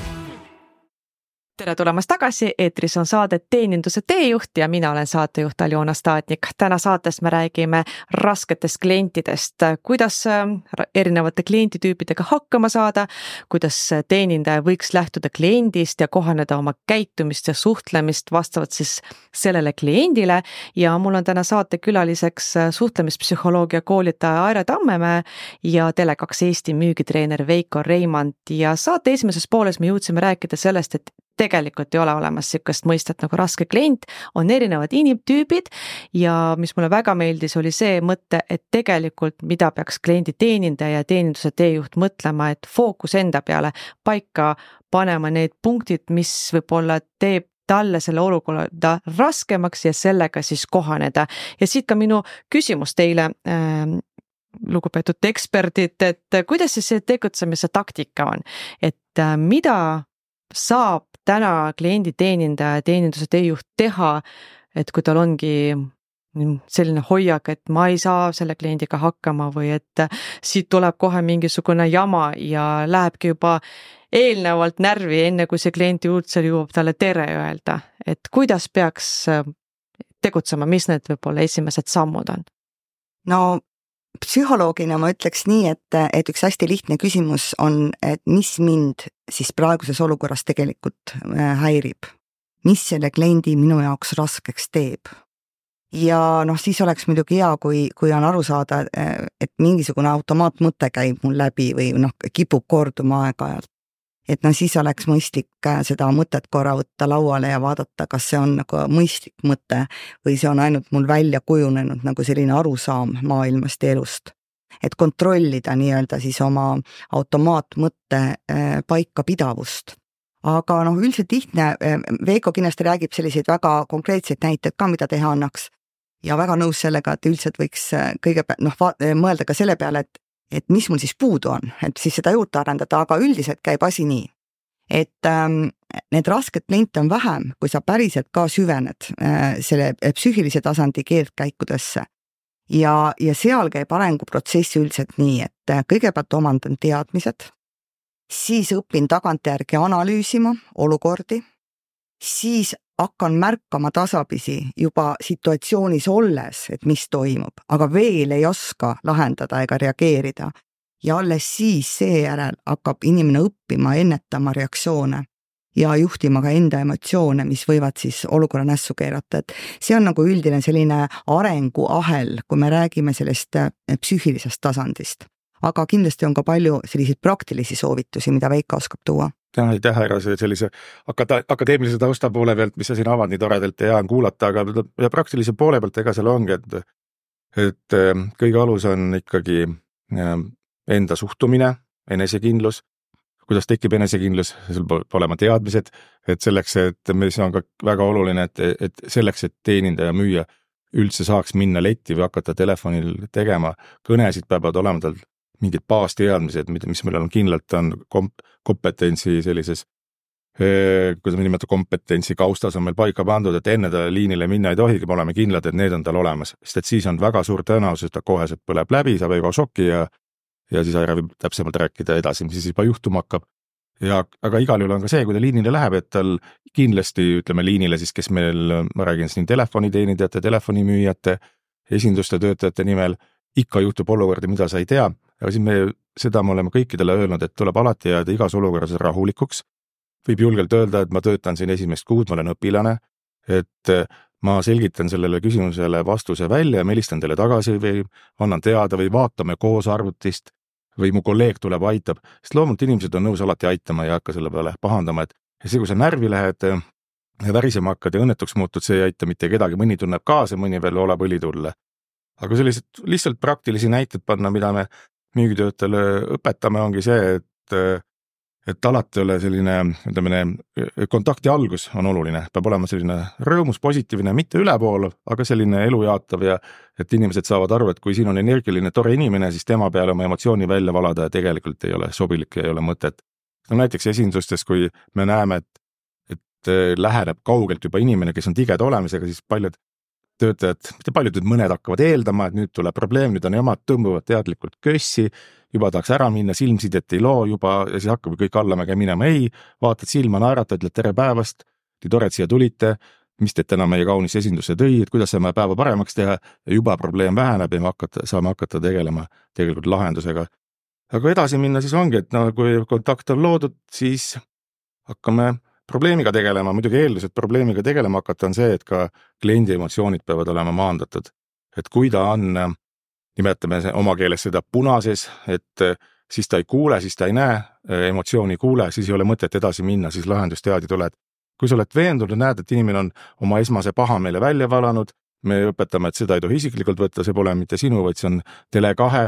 tere tulemast tagasi, eetris on saade Teeninduse teejuht ja mina olen saatejuht Aljona Staatnik. täna saates me räägime rasketest klientidest, kuidas äh, erinevate klienditüüpidega hakkama saada, kuidas teenindaja võiks lähtuda kliendist ja kohaneda oma käitumist ja suhtlemist vastavalt siis sellele kliendile? Ja mul on täna saatekülaliseks äh, suhtlemispsühholoogia koolitaja Aire Tammemäe ja Tele2 Eesti müügitreener Veiko Reimand ja saate esimeses pooles me jõudsime rääkida sellest, et tegelikult ei ole olemas niisugust mõistet nagu raske klient, on erinevad inimtüübid ja mis mulle väga meeldis, oli see mõte, et tegelikult mida peaks kliendi teenindaja ja teeninduse teejuht mõtlema, et fookus enda peale paika panema need punktid, mis võib-olla teeb talle selle olukorda raskemaks ja sellega siis kohaneda. ja siit ka minu küsimus teile äh, lugupeetud eksperdid, et kuidas siis see tegutsemise taktika on, et äh, mida saab täna klienditeenindaja, teeninduse teejuht teha, et kui tal ongi selline hoiak, et ma ei saa selle kliendiga hakkama või et siit tuleb kohe mingisugune jama ja lähebki juba eelnevalt närvi, enne kui see klient üldse jõuab talle tere öelda, et kuidas peaks tegutsema, mis need võib-olla esimesed sammud on? no psühholoogina ma ütleks nii, et, et üks hästi lihtne küsimus on, et mis mind siis praeguses olukorras tegelikult äh, häirib. mis selle kliendi minu jaoks raskeks teeb? ja noh, siis oleks muidugi hea, kui, kui on aru saada, äh, et mingisugune automaatmõte käib mul läbi või noh, kipub korduma aeg-ajalt et noh, siis oleks mõistlik äh, seda mõtet korra võtta lauale ja vaadata, kas see on nagu mõistlik mõte või see on ainult mul välja kujunenud nagu selline arusaam maailmast ja elust. et kontrollida nii-öelda siis oma automaatmõtte äh, paikapidavust aga noh, üldiselt lihtne, äh, Veiko kindlasti räägib selliseid väga konkreetseid näiteid ka, mida teha annaks. ja väga nõus sellega, et üldiselt võiks kõigepealt noh, mõelda ka selle peale, et et mis mul siis puudu on, et siis seda juurde arendada, aga üldiselt käib asi nii, et ähm, need rasked kliente on vähem, kui sa päriselt ka süvened äh, selle psüühilise tasandi keerdkäikudesse. ja, ja seal käib arenguprotsess üldiselt nii, et äh, kõigepealt omandan teadmised, siis õpin tagantjärgi analüüsima olukordi, siis hakkan märkama tasapisi juba situatsioonis olles, et mis toimub, aga veel ei oska lahendada ega reageerida. ja alles siis seejärel hakkab inimene õppima ennetama reaktsioone ja juhtima ka enda emotsioone, mis võivad siis olukorra nässu keerata, et see on nagu üldine selline arenguahel, kui me räägime sellest äh, psüühilisest tasandist. aga kindlasti on ka palju selliseid praktilisi soovitusi, mida Veiko oskab tuua aitäh, härra, sellise akata-, akadeemilise tausta poole pealt, mis sa siin avad nii toredalt ja hea on kuulata, aga ja praktilise poole pealt, ega seal ongi, et et äh, kõige alus on ikkagi äh, enda suhtumine, enesekindlus, kuidas tekib enesekindlus, sul peab olema teadmised, et selleks, et mis on ka väga oluline, et, et selleks, et teenindaja, müüja üldse saaks minna letti või hakata telefonil tegema kõnesid, peavad olema tal mingid baasteadmised, mis meil on kindlalt, on komp-, kompetentsi sellises kuidas me nimetame, kompetentsi kaustas on meil paika pandud, et enne ta liinile minna ei tohigi, me oleme kindlad, et need on tal olemas, sest et siis on väga suur tõenäosus, et ta koheselt põleb läbi, saab egošoki ja ja siis Aire võib täpsemalt rääkida edasi, mis siis juba juhtuma hakkab. ja aga igal juhul on ka see, kui ta liinile läheb, et tal kindlasti ütleme liinile siis, kes meil, ma räägin siin telefoniteenindajate, telefonimüüjate, esinduste töötajate nimel, ikka juhtub olukordi, mida sa ei tea aga siis me, seda me oleme kõikidele öelnud, et tuleb alati jääda igas olukorras rahulikuks. võib julgelt öelda, et ma töötan siin esimest kuud, ma olen õpilane, et ma selgitan sellele küsimusele vastuse välja ja ma helistan teile tagasi või annan teada või vaatame koos arvutist või mu kolleeg tuleb, aitab, sest loomulikult inimesed on nõus alati aitama ja ei hakka selle peale pahandama, et see, kui sa närvi lähed, värisema hakkad ja õnnetuks muutud, see ei aita mitte kedagi, mõni tunneb kaasa, mõni veel oleb õli tulle. aga sellised lihtsalt praktilisi näiteid panna, mida me müügitöötajale õpetame, ongi see, et et alati ole selline, ütleme, kontakti algus on oluline, peab olema selline rõõmus, positiivne, mitte ülepoole, aga selline elujaatav ja et inimesed saavad aru, et kui siin on energiline, tore inimene, siis tema peale oma emotsiooni välja valada tegelikult ei ole sobilik ei ole mõtet. no näiteks esindustes, kui me näeme, et, et läheneb kaugelt juba inimene, kes on tigeda olemisega, siis paljud töötajad, mitte paljud, nüüd mõned hakkavad eeldama, et nüüd tuleb probleem, nüüd on jamad, tõmbuvad teadlikult kössi, juba tahaks ära minna, silmsidet ei loo juba ja siis hakkab kõik allamäge minema, ei, vaatad silma, naeratad, ütled tere päevast, nii tore, et siia tulite, mis teid täna meie kaunis esindusse tõi, et kuidas saame päeva paremaks teha ja juba probleem väheneb ja me hakata, saame hakata tegelema tegelikult lahendusega. aga edasi minna siis ongi, et no kui kontakt on loodud, siis hakkame probleemiga tegelema, muidugi eeldus, et probleemiga tegelema hakata, on see, et ka kliendi emotsioonid peavad olema maandatud. et kui ta on, nimetame oma keeles seda punases, et siis ta ei kuule, siis ta ei näe, emotsiooni ei kuule, siis ei ole mõtet edasi minna, siis lahendusteadja tuleb. kui sa oled veendunud, näed, et inimene on oma esmase pahameele välja valanud, me õpetame, et seda ei tohi isiklikult võtta, see pole mitte sinu, vaid see on Tele2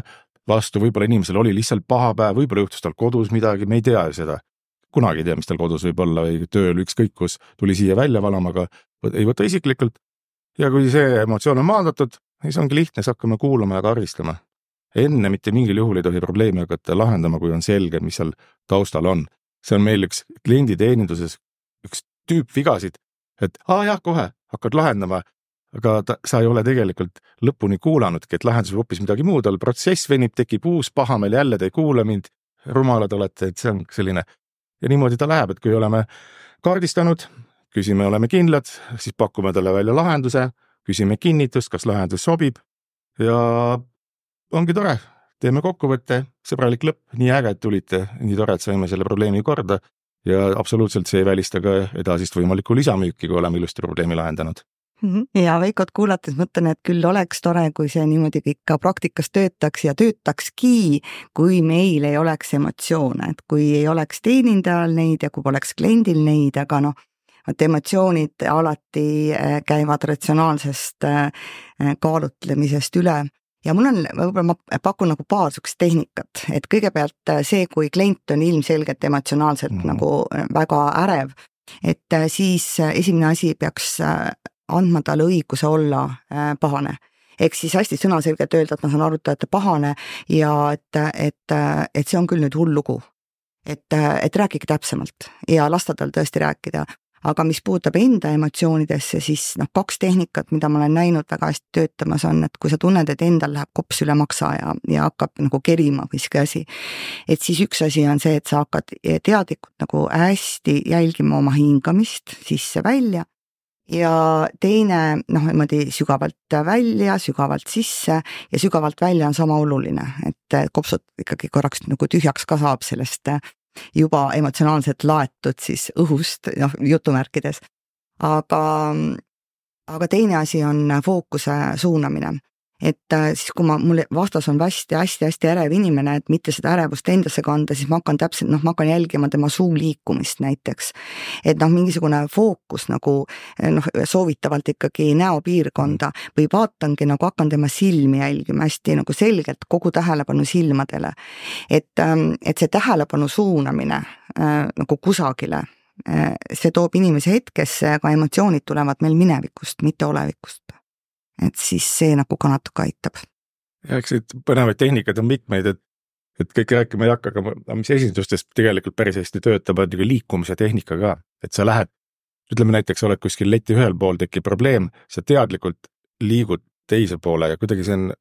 vastu, võib-olla inimesel oli lihtsalt paha päev, võib-olla juhtus tal kodus midagi, me ei tea ju seda kunagi ei tea, mis tal kodus võib olla või tööl, ükskõik kus, tuli siia välja valama, aga ei võta isiklikult. ja kui see emotsioon on maandatud, siis ongi lihtne, siis hakkame kuulama ja karistama. enne mitte mingil juhul ei tohi probleemi hakata lahendama, kui on selge, mis seal taustal on. see on meil üks klienditeeninduses üks tüüp vigasid, et aa jah, kohe hakkad lahendama, aga ta, sa ei ole tegelikult lõpuni kuulanudki, et lahendus võib hoopis midagi muud olla, protsess venib, tekib uus pahameel, jälle te ei kuula mind, rumalad olete, et see on selline ja niimoodi ta läheb, et kui oleme kaardistanud, küsime, oleme kindlad, siis pakume talle välja lahenduse, küsime kinnitust, kas lahendus sobib. Ja ongi tore, teeme kokkuvõtte, sõbralik lõpp, nii äge, et tulite, nii tore, et saime selle probleemi korda. Ja absoluutselt see ei välista ka edasist võimalikku lisamüüki, kui oleme ilusti probleemi lahendanud. Ja Veikot kuulates mõtlen, et küll oleks tore, kui see niimoodi kõik ka praktikas töötaks ja töötakski, kui meil ei oleks emotsioone, et kui ei oleks teenindajal neid ja kui poleks kliendil neid, aga noh, et emotsioonid alati äh, käivad ratsionaalsest äh, kaalutlemisest üle. Ja mul on, võib-olla ma pakun nagu paar niisugust tehnikat, et kõigepealt äh, see, kui klient on ilmselgelt emotsionaalselt mm. nagu väga ärev, et siis esimene asi peaks andma talle õiguse olla äh, pahane ehk siis hästi sõnaselgelt öelda, et ma saan aru, et te olete pahane ja et, et, et see on küll nüüd hull lugu. et, et rääkige täpsemalt ja lasta tal tõesti rääkida. aga mis puudutab enda emotsioonidesse, siis noh, kaks tehnikat, mida ma olen näinud väga hästi töötamas, on, et kui sa tunned, et endal läheb kops üle maksa ja, ja hakkab nagu kerima miski asi, et siis üks asi on see, et sa hakkad teadlikult nagu hästi jälgima oma hingamist sisse-välja ja teine noh, niimoodi sügavalt välja, sügavalt sisse ja sügavalt välja on sama oluline, et kopsud ikkagi korraks nagu tühjaks ka saab sellest juba emotsionaalselt laetud siis õhust, noh jutumärkides. aga, aga teine asi on fookuse suunamine et äh, siis, kui ma, mul vastas on hästi-hästi-hästi ärev inimene, et mitte seda ärevust endasse kanda, siis ma hakkan täpselt, noh, ma hakkan jälgima tema suu liikumist näiteks. et noh, mingisugune fookus nagu noh, soovitavalt ikkagi näopiirkonda või vaatangi nagu hakkan tema silmi jälgima hästi nagu selgelt, kogu tähelepanu silmadele. et, ähm, et see tähelepanu suunamine äh, nagu kusagile äh, see toob inimese hetkesse, aga emotsioonid tulevad meil minevikust, mitte olevikust et siis see nagu ka natuke aitab. eks neid põnevaid tehnikaid on mitmeid, et, et kõike rääkima ei hakka, aga mis esindustes tegelikult päris hästi töötab, on niisugune liikumise tehnika ka, et sa lähed, ütleme näiteks oled kuskil leti ühel pool, tekib probleem, sa teadlikult liigud teise poole ja kuidagi see on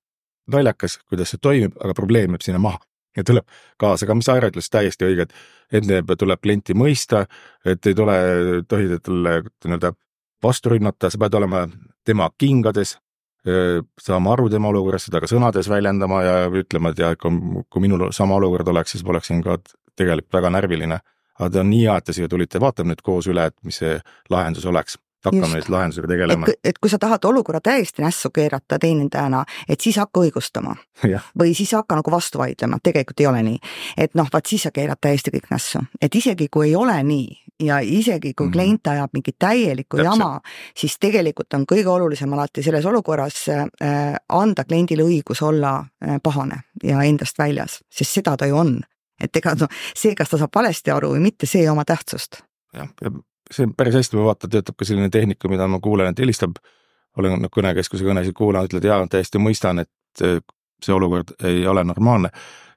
naljakas, kuidas see toimib, aga probleem jääb sinna maha ja tuleb kaasa, aga mis Aire ütles täiesti õige, et enne tuleb klienti mõista, et ei tule, tohi talle nii-öelda vastu rünnata, sa pead olema tema kingades, saama aru tema olukorrast, seda ka sõnades väljendama ja ütlema, et jah, kui, kui minul sama olukord oleks, siis ma oleksin ka tegelikult väga närviline. aga ta on nii hea, et te siia tulite, vaatame nüüd koos üle, et mis see lahendus oleks. hakkame nüüd lahendusega tegelema. et kui sa tahad olukorra täiesti nässu keerata teenindajana, et siis hakka õigustama <laughs> või siis hakka nagu vastu vaidlema, tegelikult ei ole nii. et noh, vaat siis sa keerad täiesti kõik nässu, et isegi kui ei ole nii ja isegi kui mm -hmm. klient ajab mingit täielikku Täpselt. jama, siis tegelikult on kõige olulisem alati selles olukorras äh, anda kliendile õigus olla äh, pahane ja endast väljas, sest seda ta ju on. et ega noh, see, kas ta saab valesti aru või mitte, see ei oma tähtsust. jah, ja see päris hästi, ma vaatan, töötab ka selline tehnika, mida ma kuulen, et helistab, olen noh, kõnekeskuse kõnesid kuulanud, ütled jaa, täiesti mõistan, et see olukord ei ole normaalne.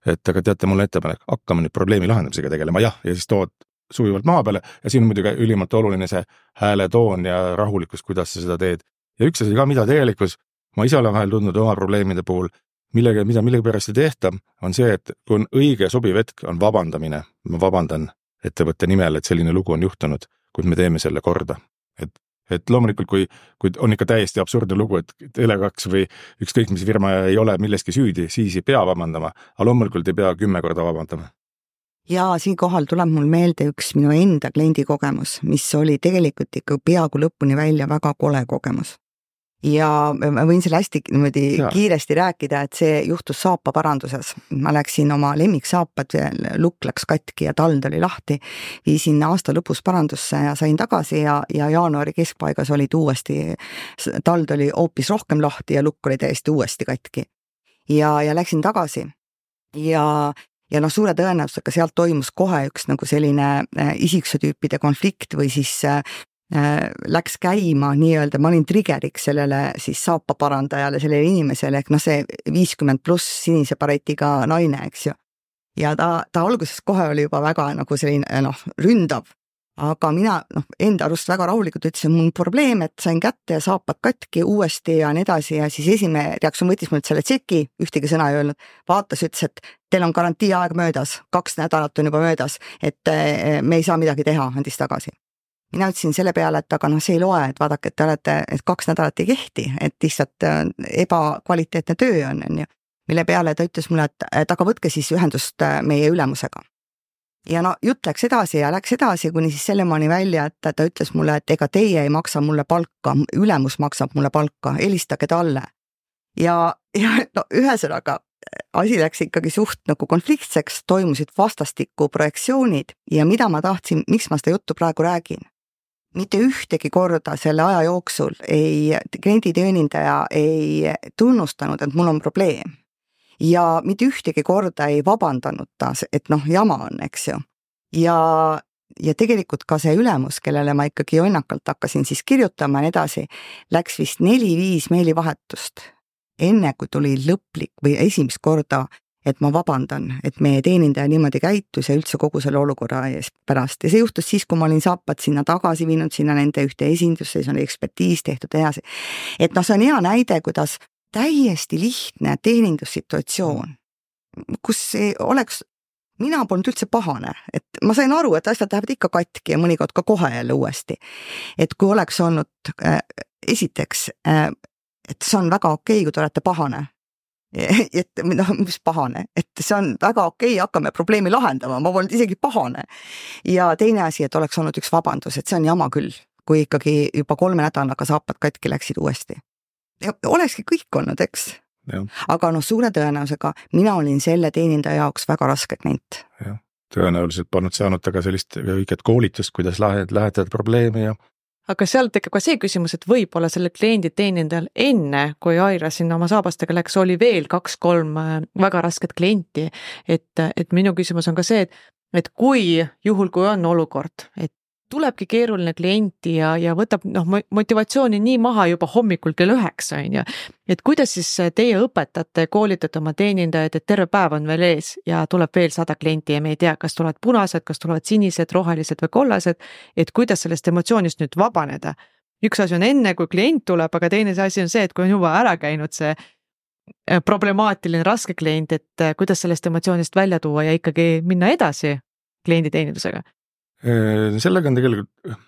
et aga teate, mul on ettepanek, hakkame nüüd probleemi lahendamisega tegelema, jah, ja siis tood sujuvalt maa peale ja siin on muidugi ülimalt oluline see hääletoon ja rahulikkus, kuidas sa seda teed. ja üks asi ka, mida tegelikkus, ma ise olen vahel tundnud oma probleemide puhul, millega, mida millegipärast ei tehta, on see, et kui on õige sobiv hetk, on vabandamine. ma vabandan ettevõtte nimel, et selline lugu on juhtunud kuid me teeme selle korda. et, et loomulikult, kui, kui on ikka täiesti absurdne lugu, et Tele2 või ükskõik mis firma ei ole milleski süüdi, siis ei pea vabandama, aga loomulikult ei pea kümme korda vabandama ja siinkohal tuleb mul meelde üks minu enda kliendi kogemus, mis oli tegelikult ikka peaaegu lõpuni välja väga kole kogemus ja ma võin selle hästi niimoodi ja. kiiresti rääkida, et see juhtus saapaparanduses. ma läksin oma lemmiksaapad, lukk läks katki ja tald oli lahti, viisin aasta lõpus parandusse ja sain tagasi ja, ja jaanuari keskpaigas olid uuesti, tald oli hoopis rohkem lahti ja lukk oli täiesti uuesti katki. ja, ja läksin tagasi ja ja noh, suure tõenäosusega sealt toimus kohe üks nagu selline äh, isiksuse tüüpide konflikt või siis äh, Äh, läks käima nii-öelda, ma olin trigger'iks sellele siis saapaparandajale, sellele inimesele ehk noh, see viiskümmend pluss sinise baretiga naine, eks ju. ja ta, ta alguses kohe oli juba väga nagu selline noh, ründav. Aga mina noh, enda arust väga rahulikult ütlesin, mul on probleem, et sain kätte ja saapad katki uuesti ja nii edasi ja siis esimene reaktsioon võttis mult selle tšeki, ühtegi sõna ei öelnud, vaatas, ütles, et teil on garantiiaeg möödas, kaks nädalat on juba möödas, et eh, me ei saa midagi teha, andis tagasi mina ütlesin selle peale, et aga noh, see ei loe, et vaadake, et te olete, et kaks nädalat ei kehti, et lihtsalt äh, ebakvaliteetne töö on, on ju. mille peale ta ütles mulle, et, et aga võtke siis ühendust äh, meie ülemusega. Ja no jutt läks edasi ja läks edasi, kuni siis sellemaani välja, et ta ütles mulle, et ega teie ei maksa mulle palka, ülemus maksab mulle palka, helistage talle. ja, ja no ühesõnaga asi läks ikkagi suht nagu konfliktseks, toimusid vastastikku projektsioonid ja mida ma tahtsin, miks ma seda juttu praegu räägin? mitte ühtegi korda selle aja jooksul ei, klienditeenindaja ei tunnustanud, et mul on probleem. Ja mitte ühtegi korda ei vabandanud ta, et noh, jama on, eks ju. ja, ja tegelikult ka see ülemus, kellele ma ikkagi jonnakalt hakkasin siis kirjutama ja nii edasi, läks vist neli-viis meilivahetust, enne kui tuli lõplik või esimest korda et ma vabandan, et meie teenindaja niimoodi käitus ja üldse kogu selle olukorra ees pärast ja see juhtus siis, kui ma olin saapad sinna tagasi viinud, sinna nende ühte esindusse, siis oli ekspertiis tehtud ja nii edasi. et noh, see on hea näide, kuidas täiesti lihtne teenindussituatsioon, kus oleks mina polnud üldse pahane, et ma sain aru, et asjad lähevad ikka katki ja mõnikord ka kohe jälle uuesti. et kui oleks olnud äh, esiteks äh,, et see on väga okei okay,, kui te olete pahane, <laughs> et noh, mis pahane, et see on väga okei okay,, hakkame probleemi lahendama, ma polnud isegi pahane. ja teine asi, et oleks olnud üks vabandus, et see on jama küll, kui ikkagi juba kolme nädalaga saapad katki läksid uuesti. Olekski kõik olnud, eks. aga noh, suure tõenäosusega mina olin selle teenindaja jaoks väga raske klient. jah, tõenäoliselt polnud saanud ta ka sellist õiget koolitust, kuidas lahendada probleeme ja aga seal tekib ka see küsimus, et võib-olla sellel kliendi teenindajal enne, kui Aira sinna oma saabastega läks, oli veel kaks-kolm äh, väga rasket klienti. et, et minu küsimus on ka see, et, et kui juhul, kui on olukord, et tulebki keeruline klient ja, ja võtab noh, motivatsiooni nii maha juba hommikul kell üheksa, on ju. et kuidas siis teie õpetate, koolitate oma teenindajaid, et terve päev on veel ees ja tuleb veel sada klienti ja me ei tea, kas tulevad punased, kas tulevad sinised, rohelised või kollased. et kuidas sellest emotsioonist nüüd vabaneda. üks asi on enne, kui klient tuleb, aga teine asi on see, et kui on juba ära käinud see äh, problemaatiline raske klient, et äh, kuidas sellest emotsioonist välja tuua ja ikkagi minna edasi klienditeenindusega Äh, sellega on tegelikult äh,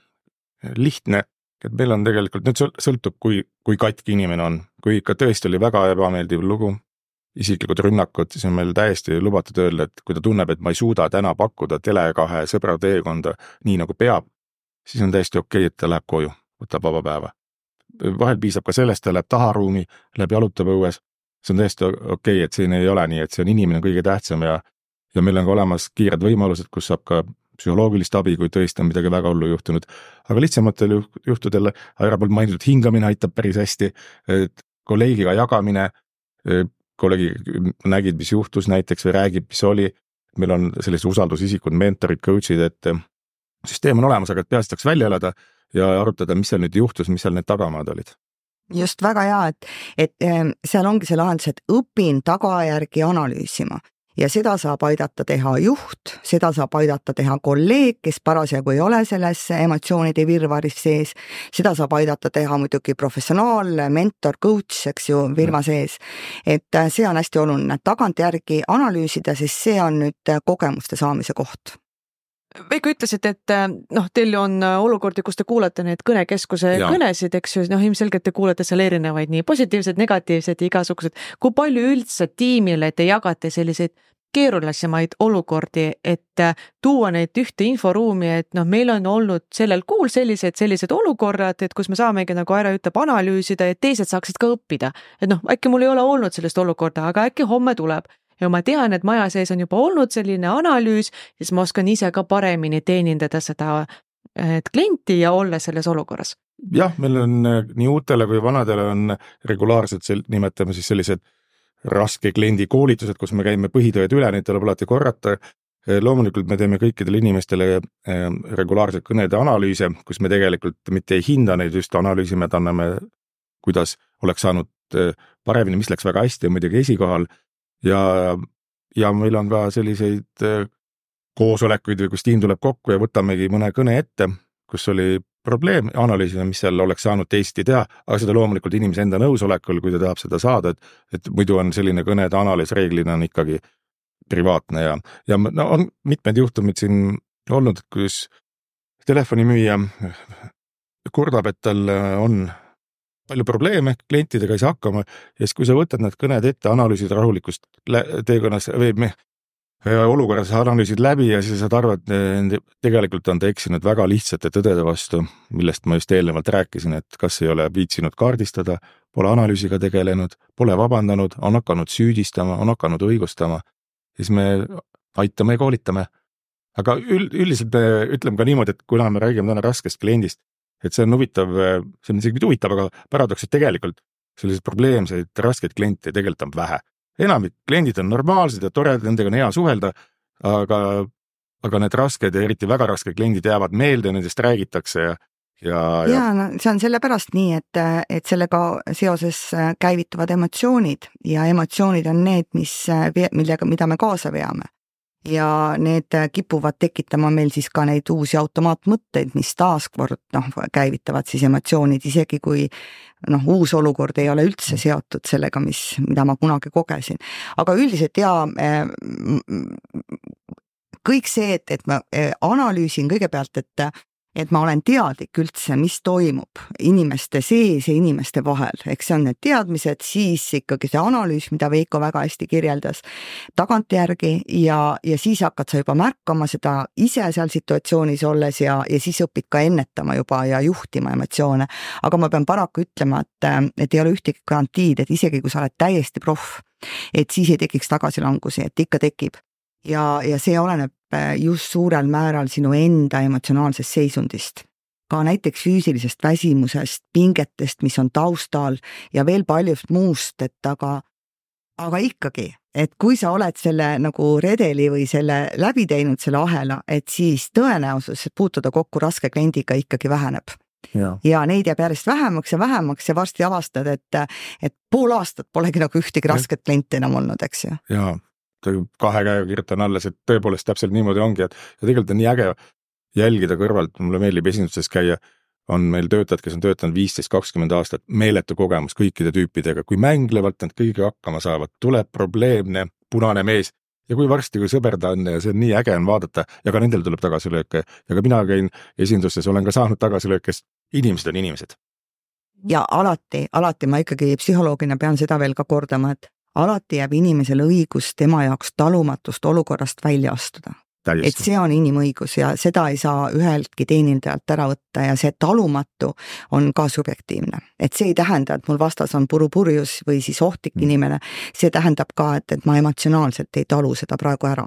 lihtne, et meil on tegelikult, nüüd sõltub, kui, kui katki inimene on, kui ikka tõesti oli väga ebameeldiv lugu, isiklikud rünnakud, siis on meil täiesti lubatud öelda, et kui ta tunneb, et ma ei suuda täna pakkuda Tele2 sõbra teekonda nii nagu peab, siis on täiesti okei okay,, et ta läheb koju. võtab vaba päeva. vahel piisab ka sellest, ta läheb taharuumi, läheb jalutab õues. see on täiesti okei okay,, et siin ei ole nii, et see on inimene kõige tähtsam ja, ja meil on ka olemas kiired võimalused, kus saab ka psühholoogilist abi, kui tõesti on midagi väga hullu juhtunud. aga lihtsamatel juhtudel, Aira poolt mainitud hingamine aitab päris hästi, et kolleegiga jagamine, kolleegid nägid, mis juhtus näiteks või räägib, mis oli. meil on sellised usaldusisikud, mentorid, coach'id, et süsteem on olemas, aga et peaasi saaks välja elada ja arutada, mis seal nüüd juhtus, mis seal need tagamaad olid just väga hea, et, et seal ongi see lahendus, et õpin tagajärgi analüüsima ja seda saab aidata teha juht, seda saab aidata teha kolleeg, kes parasjagu ei ole selles emotsioonide virvarris sees, seda saab aidata teha muidugi professionaal, mentor, coach, eks ju, firma sees. et äh, see on hästi oluline, tagantjärgi analüüsida, sest see on nüüd äh, kogemuste saamise koht Veiko ütlesite, et äh, noh, teil on olukordi, kus te kuulete neid kõnekeskuse ja. kõnesid, eks ju, noh, ilmselgelt te kuulete seal erinevaid nii positiivseid, negatiivseid, igasuguseid. kui palju üldse tiimile te jagate selliseid keerulisemaid olukordi, et äh, tuua neid ühte inforuumi, et noh, meil on olnud sellel kuul sellised, sellised olukorrad, et kus me saamegi, nagu Aira ütleb, analüüsida, et teised saaksid ka õppida. et noh, äkki mul ei ole olnud sellist olukorda, aga äkki homme tuleb ja ma tean, et maja sees on juba olnud selline analüüs, siis ma oskan ise ka paremini teenindada seda klienti ja olla selles olukorras. jah, meil on äh, nii uutele kui vanadele on regulaarselt sel-, nimetame siis sellised raske kliendi koolitused, kus me käime põhitõed üle, neid tuleb alati korrata. loomulikult me teeme kõikidele inimestele eh, regulaarselt kõnede analüüse, kus me tegelikult mitte ei hinda neid, just analüüsime, et anname, kuidas oleks saanud paremini, mis läks väga hästi, on muidugi esikohal. Ja, ja meil on ka selliseid eh, koosolekuid või kus tiim tuleb kokku ja võtamegi mõne kõne ette, kus oli probleem, analüüsida, mis seal oleks saanud teisiti teha, aga seda loomulikult inimese enda nõusolekul, kui ta tahab seda saada, et, et muidu on selline kõnede analüüs reeglina on ikkagi privaatne ja, ja no on mitmed juhtumid siin olnud, kus telefonimüüja kurdab, et tal on palju probleeme, klientidega ei saa hakkama ja siis, kui sa võtad need kõned ette, analüüsid rahulikust teekonnas või olukorras analüüsid läbi ja siis saad aru, et tegelikult on ta eksinud väga lihtsate tõdede vastu, millest ma just eelnevalt rääkisin, et kas ei ole viitsinud kaardistada, pole analüüsiga tegelenud, pole vabandanud, on hakanud süüdistama, on hakanud õigustama, siis me aitame ja koolitame. aga üld, üldiselt me ütleme ka niimoodi, et kuna me räägime täna raskest kliendist, et see on huvitav, see on isegi mitte huvitav, aga paradoks, et tegelikult selliseid probleemseid raskeid kliente tegelikult on vähe enamik kliendid on normaalsed ja toredad, nendega on hea suhelda, aga, aga need rasked ja eriti väga rasked kliendid jäävad meelde, nendest räägitakse ja ja, ja. ja no see on sellepärast nii, et, et sellega seoses käivituvad emotsioonid ja emotsioonid on need, mis, millega, mida me kaasa veame ja need kipuvad tekitama meil siis ka neid uusi automaatmõtteid, mis taaskord noh, käivitavad siis emotsioonid, isegi kui noh, uus olukord ei ole üldse seotud sellega, mis, mida ma kunagi kogesin. aga üldiselt jaa, eh, kõik see, et, et ma eh, analüüsin kõigepealt, et et ma olen teadlik üldse, mis toimub inimeste sees ja inimeste vahel, eks see on need teadmised, siis ikkagi see analüüs, mida Veiko väga hästi kirjeldas tagantjärgi ja, ja siis hakkad sa juba märkama seda ise seal situatsioonis olles ja, ja siis õpid ka ennetama juba ja juhtima emotsioone. aga ma pean paraku ütlema, et, et ei ole ühtegi garantiid, et isegi kui sa oled täiesti proff, et siis ei tekiks tagasilangusi, et ikka tekib ja, ja see oleneb just suurel määral sinu enda emotsionaalsest seisundist. ka näiteks füüsilisest väsimusest, pingetest, mis on taustal ja veel paljust muust, et aga, aga ikkagi, et kui sa oled selle nagu redeli või selle läbi teinud, selle ahela, et siis tõenäosus puutuda kokku raske kliendiga ikkagi väheneb Ja. ja neid jääb järjest vähemaks ja vähemaks ja varsti avastad, et, et pool aastat polegi nagu ühtegi rasket klienti enam olnud, eks ju. ja kahe käega kirjutan alla, see tõepoolest täpselt niimoodi ongi, et ja tegelikult on nii äge jälgida kõrvalt, mulle meeldib esindustes käia, on meil töötajad, kes on töötanud viisteist, kakskümmend aastat, meeletu kogemus kõikide tüüpidega, kui mänglevalt nad kõigiga hakkama saavad, tuleb probleemne punane mees. Ja kui varsti, kui sõber ta on ja see on nii äge on vaadata ja ka nendel tuleb tagasilööke. Ja ka mina käin esindustes, olen ka saanud tagasilööke, sest inimesed on inimesed. ja alati, alati ma ikkagi psühholoogina pean seda veel ka kordama, et alati jääb inimesele õigus tema jaoks talumatust olukorrast välja astuda. et see on inimõigus ja seda ei saa üheltki teenindajalt ära võtta ja see talumatu on ka subjektiivne. et see ei tähenda, et mul vastas on purupurjus või siis ohtlik mm. inimene, see tähendab ka, et, et ma emotsionaalselt ei talu seda praegu ära.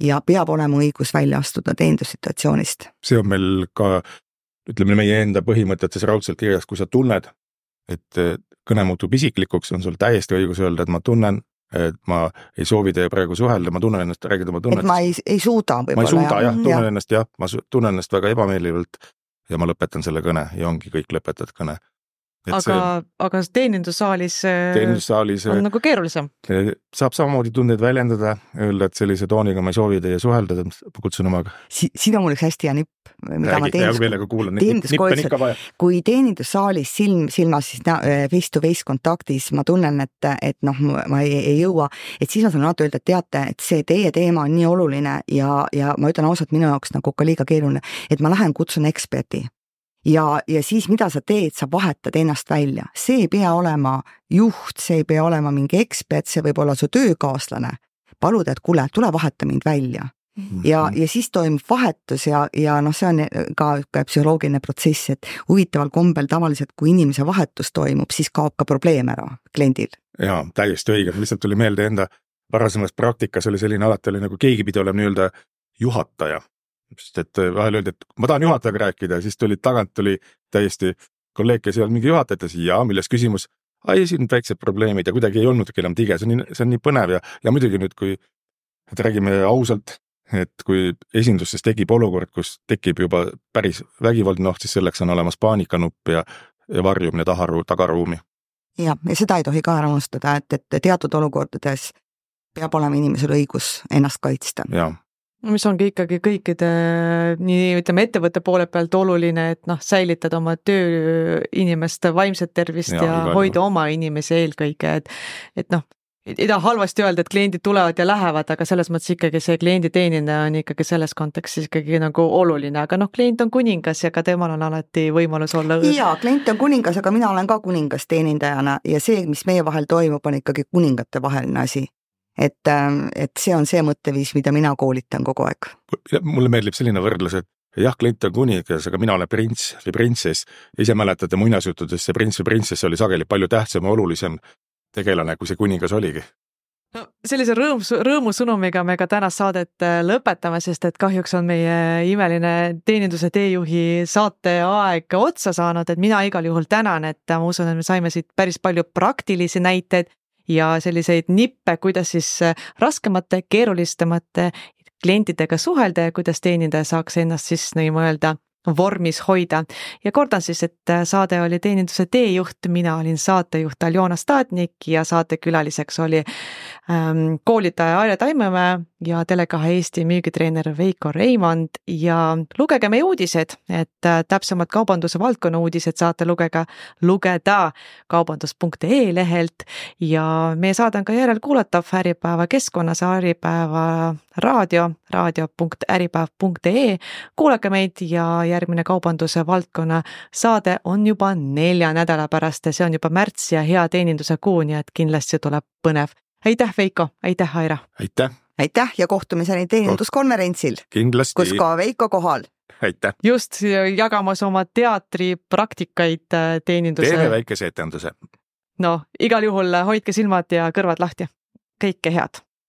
ja peab olema õigus välja astuda teenindussituatsioonist. see on meil ka ütleme meie enda põhimõtetes raudselt kirjas, kui sa tunned, et kõne muutub isiklikuks, on sul täiesti õigus öelda, et ma tunnen, et ma ei soovi teiega praegu suhelda, ma tunnen ennast, räägid oma tunnetest. et ma ei, ei suuda võib-olla. ma ei suuda jah, tunnen ja. ennast jah, ma tunnen ennast väga ebameeldivalt ja ma lõpetan selle kõne ja ongi kõik, lõpetad kõne aga see..., aga teenindussaalis äh, teenindussaalis on äh, nagu keerulisem. saab samamoodi tundeid väljendada, öelda, et sellise tooniga ma ei soovi teie suhelda, kutsun oma si. siin on mul üks hästi hea nipp, mida Räägi, ma teenindus, teeninduskoolitusel, kui teenindussaalis silm silmas siis face to face kontaktis ma tunnen, et, et noh, ma ei, ei jõua, et siis ma saan alati öelda, et teate, et see teie teema on nii oluline ja, ja ma ütlen ausalt, minu jaoks nagu ka liiga keeruline, et ma lähen kutsun eksperdi ja, ja siis, mida sa teed, sa vahetad ennast välja, see ei pea olema juht, see ei pea olema mingi ekspert, see võib olla su töökaaslane. paluda, et kuule, tule vaheta mind välja. ja, mhm. ja siis toimub vahetus ja, ja noh, see on ka niisugune psühholoogiline protsess, et huvitaval kombel tavaliselt, kui inimese vahetus toimub, siis kaob ka probleem ära kliendil. jaa, täiesti õige, lihtsalt tuli meelde enda varasemas praktikas oli selline, alati oli nagu keegi pidi olema nii-öelda juhataja sest et äh, vahel öeldi, et ma tahan juhatajaga rääkida siis tuli tagant tuli täiesti kolleeg, kes ei olnud mingi juhataja, ütles ja milles küsimus. ai, siin väiksed probleemid ja kuidagi ei olnudki enam tige, see on nii, see on nii põnev ja, ja muidugi nüüd, kui, et räägime ausalt, et kui esindustes tekib olukord, kus tekib juba päris vägivaldne oht, siis selleks on olemas paanikanupp ja, ja varjumine taharu-, tagaruumi. jah, ja seda ei tohi ka ära unustada, et, et teatud olukordades peab olema inimesel õigus ennast kaitsta. jah mis ongi ikkagi kõikide nii ütleme, ettevõtte poole pealt oluline, et noh, säilitada oma tööinimeste vaimset tervist ja, ja hoida jah. oma inimesi eelkõige, et et noh, ei taha halvasti öelda, et kliendid tulevad ja lähevad, aga selles mõttes ikkagi see kliendi teenindamine on ikkagi selles kontekstis ikkagi nagu oluline, aga noh, klient on kuningas ja ka temal on alati võimalus olla jaa, klient on kuningas, aga mina olen ka kuningas teenindajana ja see, mis meie vahel toimub, on ikkagi kuningate vaheline asi et, ähm, et see on see mõtteviis, mida mina koolitan kogu aeg. mulle meeldib selline võrdlus, et jah, klient on kuningas, aga mina olen prints või printsess. ise mäletate muinasjuttudes see prints või printsess oli sageli palju tähtsam ja olulisem tegelane, kui see kuningas oligi no sellise rõõms, rõõmusõnumiga me ka tänast saadet äh, lõpetame, sest et kahjuks on meie imeline teeninduse teejuhi saateaeg otsa saanud, et mina igal juhul tänan, et ma usun, et me saime siit päris palju praktilisi näiteid ja selliseid nippe, kuidas siis äh, raskemate, keerulisemate klientidega suhelda ja kuidas teenindaja saaks ennast siis nii-öelda vormis hoida. ja kordan siis, et äh, saade oli Teeninduse teejuht, mina olin saatejuht Aljona Stadnik ja saatekülaliseks oli koolitaja Aire Taimemäe ja Tele2 Eesti müügitreener Veiko Reimand ja lugege meie uudised, et äh, täpsemad kaubanduse valdkonna uudised saate lugega, lugeda kaubandus.ee lehelt ja meie saade on ka järelkuulatav Äripäeva keskkonnas, Äripäeva raadio, raadio.äripäev.ee. kuulake meid ja järgmine kaubanduse valdkonna saade on juba nelja nädala pärast ja see on juba märts ja hea teeninduse kuu, nii et kindlasti tuleb põnev. Aitäh, Veiko, aitäh, Aira! aitäh! aitäh ja kohtumiseni teeninduskonverentsil, kus ka Veiko kohal aitäh! just, jagamas oma teatripraktikaid äh, teeninduse. teeme väikese etenduse. noh, igal juhul hoidke silmad ja kõrvad lahti. kõike head